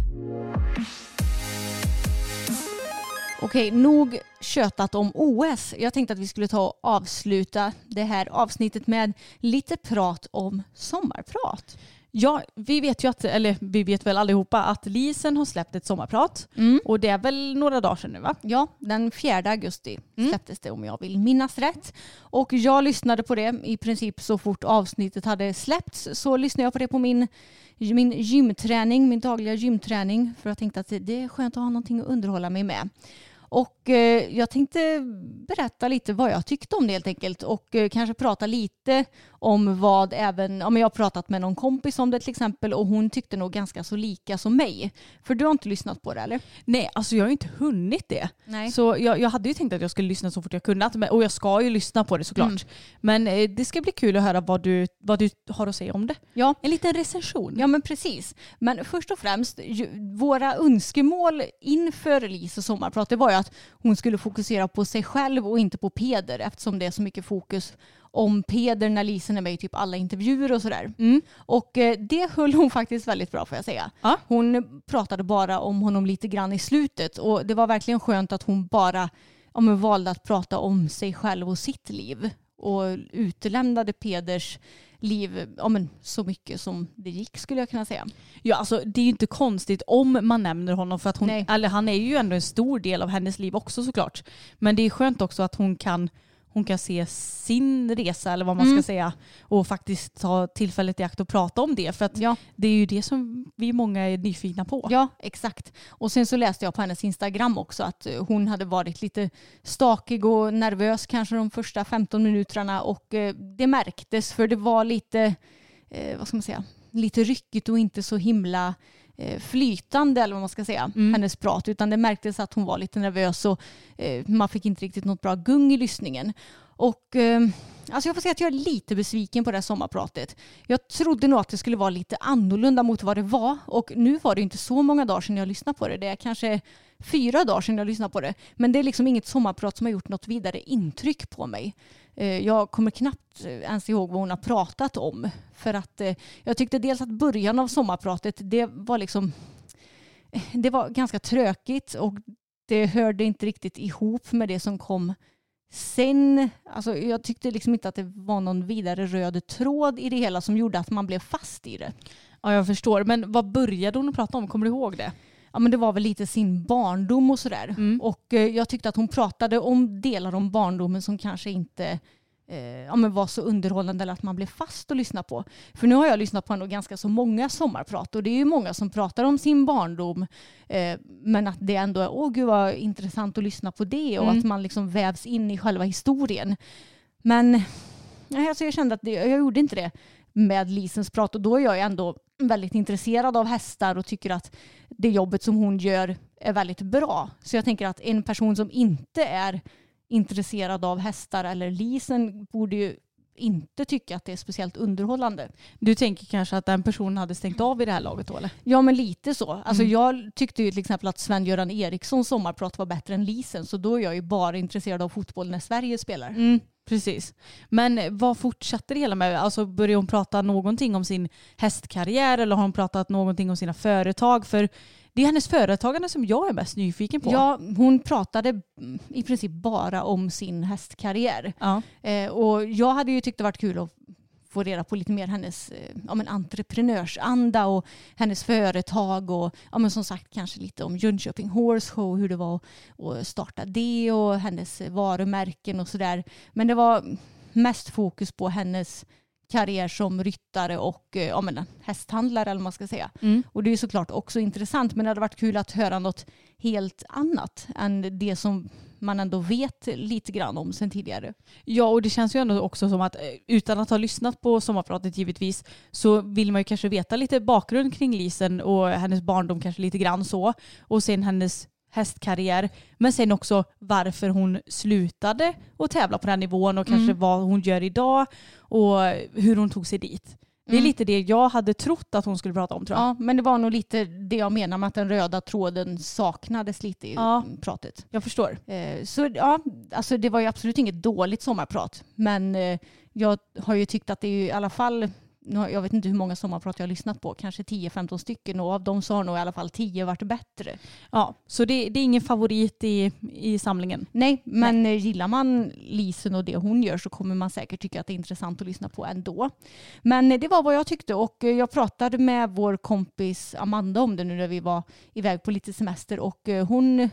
Okej, nog tjötat om OS. Jag tänkte att vi skulle ta och avsluta det här avsnittet med lite prat om sommarprat. Ja, vi vet ju att, eller vi vet väl allihopa att Lisen har släppt ett sommarprat. Och det är väl några dagar sedan nu va? Ja, den 4 augusti släpptes det om jag vill minnas rätt. Och jag lyssnade på det i princip så fort avsnittet hade släppts så lyssnade jag på det på min, min gymträning, min dagliga gymträning för jag tänkte att det är skönt att ha någonting att underhålla mig med. Och eh, jag tänkte berätta lite vad jag tyckte om det helt enkelt och eh, kanske prata lite om vad även, ja men jag har pratat med någon kompis om det till exempel och hon tyckte nog ganska så lika som mig. För du har inte lyssnat på det eller? Nej, alltså jag har ju inte hunnit det. Nej. Så jag, jag hade ju tänkt att jag skulle lyssna så fort jag kunnat. Och jag ska ju lyssna på det såklart. Mm. Men eh, det ska bli kul att höra vad du, vad du har att säga om det. Ja, En liten recension. Ja men precis. Men först och främst, ju, våra önskemål inför Lis och sommarprat det var ju att hon skulle fokusera på sig själv och inte på Peder eftersom det är så mycket fokus om Peder när Lisen är med i typ alla intervjuer och sådär. Mm. Och eh, det höll hon faktiskt väldigt bra får jag säga. Ja. Hon pratade bara om honom lite grann i slutet och det var verkligen skönt att hon bara ja, valde att prata om sig själv och sitt liv och utelämnade Peders liv ja, men så mycket som det gick skulle jag kunna säga. Ja, alltså, det är ju inte konstigt om man nämner honom för att hon, Nej. eller han är ju ändå en stor del av hennes liv också såklart. Men det är skönt också att hon kan, hon kan se sin resa eller vad man Mm. ska säga och faktiskt ta tillfället i akt och prata om det. För att Ja. det är ju det som vi många är nyfikna på. Ja, exakt. Och sen så läste jag på hennes Instagram också att eh, hon hade varit lite stakig och nervös kanske de första 15 minuterna och eh, det märktes för det var lite, eh, vad ska man säga, lite ryckigt och inte så himla flytande eller vad man ska säga, Mm. hennes prat utan det märktes att hon var lite nervös och eh, man fick inte riktigt något bra gung i lyssningen. Och eh, alltså jag får säga att jag är lite besviken på det här sommarpratet. Jag trodde nog att det skulle vara lite annorlunda mot vad det var och nu var det inte så många dagar sedan jag lyssnade på det. Det är kanske fyra dagar sedan jag lyssnade på det. Men det är liksom inget sommarprat som har gjort något vidare intryck på mig. Eh, jag kommer knappt eh, ens ihåg vad hon har pratat om. För att eh, jag tyckte dels att början av sommarpratet det var liksom det var ganska trökigt och det hörde inte riktigt ihop med det som kom sen. Alltså jag tyckte liksom inte att det var någon vidare röd tråd i det hela som gjorde att man blev fast i det. Ja, jag förstår. Men vad började hon prata om? Kommer du ihåg det? Ja, men det var väl lite sin barndom och sådär. Mm. Och eh, jag tyckte att hon pratade om delar om barndomen som kanske inte eh, ja, men var så underhållande eller att man blev fast att lyssna på. För nu har jag lyssnat på ändå ganska så många sommarprat och det är ju många som pratar om sin barndom eh, men att det ändå är åh gud vad intressant att lyssna på det och Mm. att man liksom vävs in i själva historien. Men nej, alltså jag kände att det, jag gjorde inte det. med Lisens prat och då är jag ändå väldigt intresserad av hästar och tycker att det jobbet som hon gör är väldigt bra. Så jag tänker att en person som inte är intresserad av hästar eller Lisen borde ju inte tycka att det är speciellt underhållande. Du tänker kanske att den personen hade stängt av i det här laget då eller? Ja men lite så. Alltså jag tyckte ju till exempel att Sven-Göran Erikssons sommarprat var bättre än Lisen så då är jag ju bara intresserad av fotboll när Sverige spelar. Mm, precis. Men vad fortsatte det hela med? Alltså började hon prata någonting om sin hästkarriär eller har hon pratat någonting om sina företag? För det är hennes företagande som jag är mest nyfiken på. Ja, hon pratade i princip bara om sin hästkarriär. Ja. Eh, och jag hade ju tyckt det varit kul att få reda på lite mer hennes eh, ja, men entreprenörsanda och hennes företag och ja, men som sagt kanske lite om Jönköping Horse Show, hur det var att starta det och hennes varumärken och sådär. Men det var mest fokus på hennes karriär som ryttare och eh, ja, men, hästhandlare eller vad man ska säga. Mm. Och det är såklart också intressant men det hade varit kul att höra något helt annat än det som man ändå vet lite grann om sen tidigare. Ja, och det känns ju ändå också som att eh, utan att ha lyssnat på sommarpratet givetvis så vill man ju kanske veta lite bakgrund kring Lisen och hennes barndom kanske lite grann så. Och sen hennes hästkarriär. Men sen också varför hon slutade att tävla på den nivån och kanske Mm. vad hon gör idag och hur hon tog sig dit. Det är Mm. lite det jag hade trott att hon skulle prata om tror jag. Ja, men det var nog lite det jag menar med att den röda tråden saknades lite i Ja. pratet. Jag förstår. Eh, Så ja, alltså det var ju absolut inget dåligt sommarprat. Men eh, jag har ju tyckt att det är i alla fall, jag vet inte hur många sommarprat jag har lyssnat på, kanske 10-15 stycken och av dem så har nog i alla fall 10 varit bättre. Ja, så det, det är ingen favorit i, i samlingen. Nej, men eh, gillar man Lisen och det hon gör så kommer man säkert tycka att det är intressant att lyssna på ändå. Men det var vad jag tyckte och jag pratade med vår kompis Amanda om det nu när vi var iväg på lite semester och hon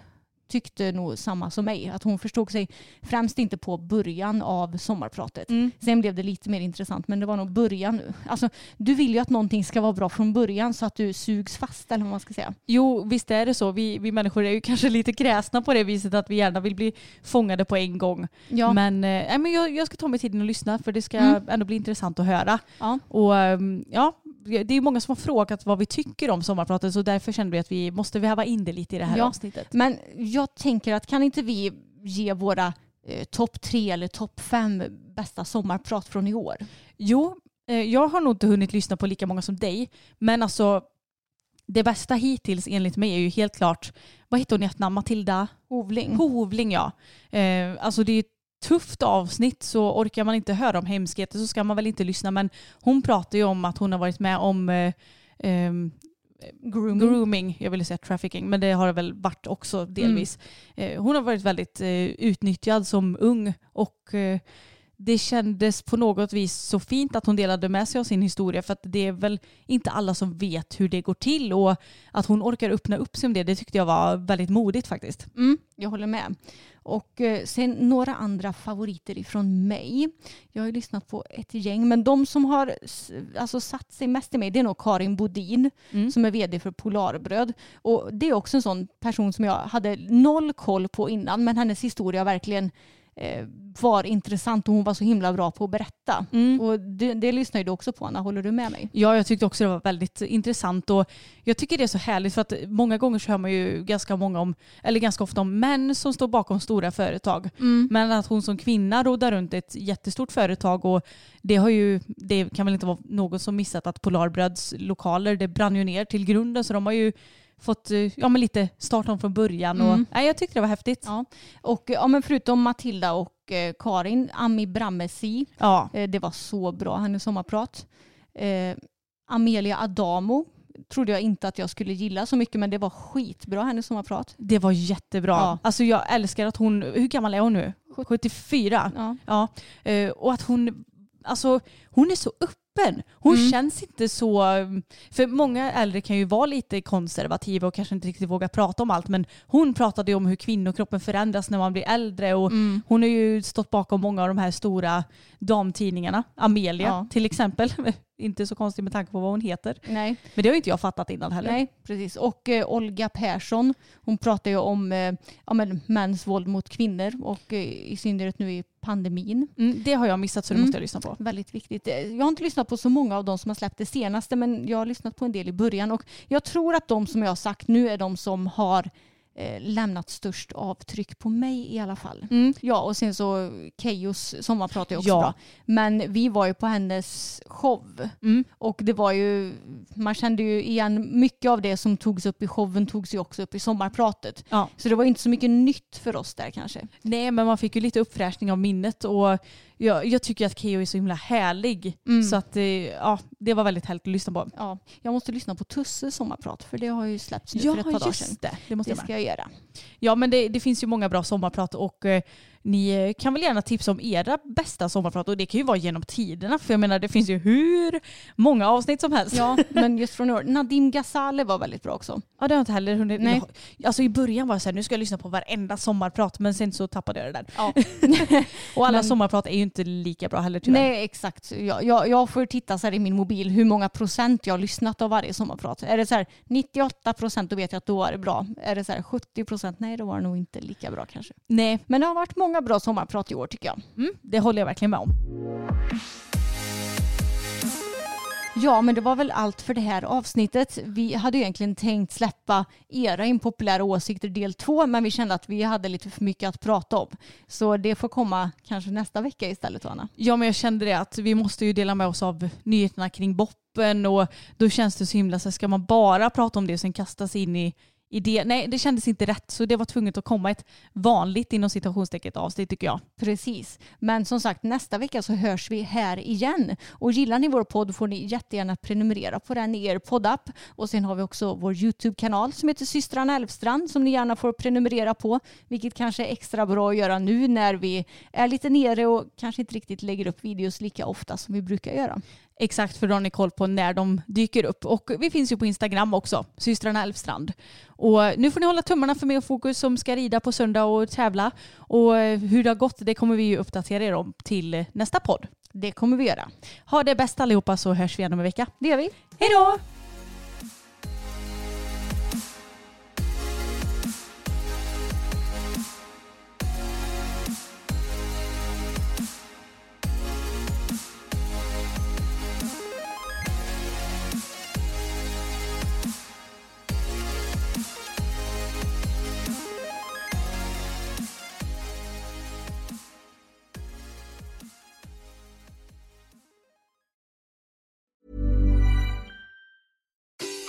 tyckte nog samma som mig. Att hon förstod sig främst inte på början av sommarpratet. Sen blev det lite mer intressant men det var nog början. Alltså, du vill ju att någonting ska vara bra från början så att du sugs fast eller vad man ska säga. Jo, visst är det så. Vi, vi människor är ju kanske lite kräsna på det viset att vi gärna vill bli fångade på en gång. Ja. Men, nej, men jag, jag ska ta mig tiden och lyssna för det ska Mm. ändå bli intressant att höra. Ja. Och ehm, ja, det är många som har frågat vad vi tycker om sommarpratet så därför kände vi att vi måste väva in det lite i det här Ja. avsnittet. Men jag tänker att kan inte vi ge våra eh, topp tre eller topp fem bästa sommarprat från i år? Jo, eh, jag har nog inte hunnit lyssna på lika många som dig. Men alltså det bästa hittills enligt mig är ju helt klart, vad heter hon i efternamn? Matilda Hovling. Hovling ja. Eh, alltså det är ett tufft avsnitt så orkar man inte höra om hemskheter så ska man väl inte lyssna. Men hon pratar ju om att hon har varit med om eh, ehm, Grooming. grooming, jag ville säga trafficking, men det har det väl varit också delvis. Eh, hon har varit väldigt eh, utnyttjad som ung och eh, det kändes på något vis så fint att hon delade med sig av sin historia för att det är väl inte alla som vet hur det går till och att hon orkar öppna upp sig om det, det tyckte jag var väldigt modigt faktiskt. Mm, jag håller med. Och eh, sen några andra favoriter ifrån mig. Jag har ju lyssnat på ett gäng, men de som har alltså, satt sig mest i mig det är nog Karin Bodin Mm. som är vd för Polarbröd. Och det är också en sån person som jag hade noll koll på innan, men hennes historia verkligen var intressant och hon var så himla bra på att berätta. Mm. Och det, det lyssnar ju du också på Anna, håller du med mig? Ja, jag tyckte också det var väldigt intressant och jag tycker det är så härligt för att många gånger så hör man ju ganska många om, eller ganska ofta om män som står bakom stora företag. Men att hon som kvinna rodar runt ett jättestort företag och det har ju, det kan väl inte vara någon som missat att Polarbröds lokaler, det brann ju ner till grunden så de har ju fått eh, ja, men lite start om från början och Mm. nej, jag tyckte det var häftigt. Ja. Och ja, men förutom Matilda och eh, Karin, Ami Brammesi, Ja. Eh, Det var så bra, hennes sommarprat. Eh, Amelia Adamo trodde jag inte att jag skulle gilla så mycket men det var skitbra hennes sommarprat. Det var jättebra. Ja. Alltså jag älskar att hon, hur gammal är hon nu? 74? Ja. Ja, eh, och att hon, alltså hon är så öppen. Hon Mm. känns inte så, för många äldre kan ju vara lite konservativa och kanske inte riktigt våga prata om allt men hon pratade ju om hur kvinnokroppen förändras när man blir äldre och Mm. hon har ju stått bakom många av de här stora damtidningarna. Amelia Ja. till exempel. Inte så konstigt med tanke på vad hon heter. Nej. Men det har ju inte jag fattat innan heller. Nej, precis. Och eh, Olga Persson, hon pratar ju om eh, ja, men, mäns våld mot kvinnor och eh, i synnerhet nu i pandemin. Mm, det har jag missat så det Mm. måste jag lyssna på. Väldigt viktigt. Eh, Jag har inte lyssnat på så många av de som har släppt det senaste men jag har lyssnat på en del i början och jag tror att de som jag har sagt nu är de som har eh, lämnat störst avtryck på mig i alla fall. Mm. Ja och sen så Keyos sommarprat är också Ja. bra. Men vi var ju på hennes show Mm. och det var ju, man kände ju igen mycket av det som togs upp i showen togs ju också upp i sommarpratet. Ja. Så det var inte så mycket nytt för oss där kanske. Nej men man fick ju lite uppfräschning av minnet och jag, jag tycker att Keyyo är så himla härlig. Mm. Så att eh, ja, det var väldigt härligt att lyssna på. Ja, jag måste lyssna på Tusses sommarprat för det har ju släppts nu för ett par dagar sedan. det. Det måste Det jag ska jag göra. Ja men det, det finns ju många bra sommarprat och eh, ni eh, kan väl gärna tipsa om era bästa sommarprat och det kan ju vara genom tiderna för jag menar det finns ju hur många avsnitt som helst. Ja, men just från i år. Nadim Ghazale var väldigt bra också. Ja det har jag inte heller hunnit. Nej. Alltså i början var jag såhär, nu ska jag lyssna på varenda sommarprat men sen så tappade jag det där. Ja. Och alla Men- sommarprat är ju inte lika bra heller tyvärr. Nej, exakt. Jag, jag, jag får titta så här i min mobil hur många procent jag har lyssnat av varje sommarprat. Är det så här 98 procent då vet jag att då är det bra. Är det så här 70 procent, nej då var det nog inte lika bra kanske. Nej. Men det har varit många bra sommarprat i år tycker jag. Mm, det håller jag verkligen med om. Ja, men det var väl allt för det här avsnittet. Vi hade egentligen tänkt släppa era impopulära åsikter del två, men vi kände att vi hade lite för mycket att prata om. Så det får komma kanske nästa vecka istället, Anna. Ja men jag kände det att vi måste ju dela med oss av nyheterna kring boppen och då känns det så himla så här, ska man bara prata om det och sen kasta sig in i, idé. Nej det kändes inte rätt så det var tvunget att komma ett vanligt inom citationstecken avsnitt tycker jag. Precis. Men som sagt, nästa vecka så hörs vi här igen. Och gillar ni vår podd får ni jättegärna prenumerera på den i er poddapp. Och sen har vi också vår YouTube-kanal som heter Systrarna Älvstrand som ni gärna får prenumerera på. Vilket kanske är extra bra att göra nu när vi är lite nere och kanske inte riktigt lägger upp videos lika ofta som vi brukar göra. Exakt för då har ni koll på när de dyker upp. Och vi finns ju på Instagram också, systrarna Elfstrand. Och nu får ni hålla tummarna för mig och Fokus som ska rida på söndag och tävla. Och hur det har gått det kommer vi ju uppdatera er om till nästa podd. Det kommer vi göra. Ha det bäst allihopa så hörs vi igen om en vecka. Det gör vi. Hej då!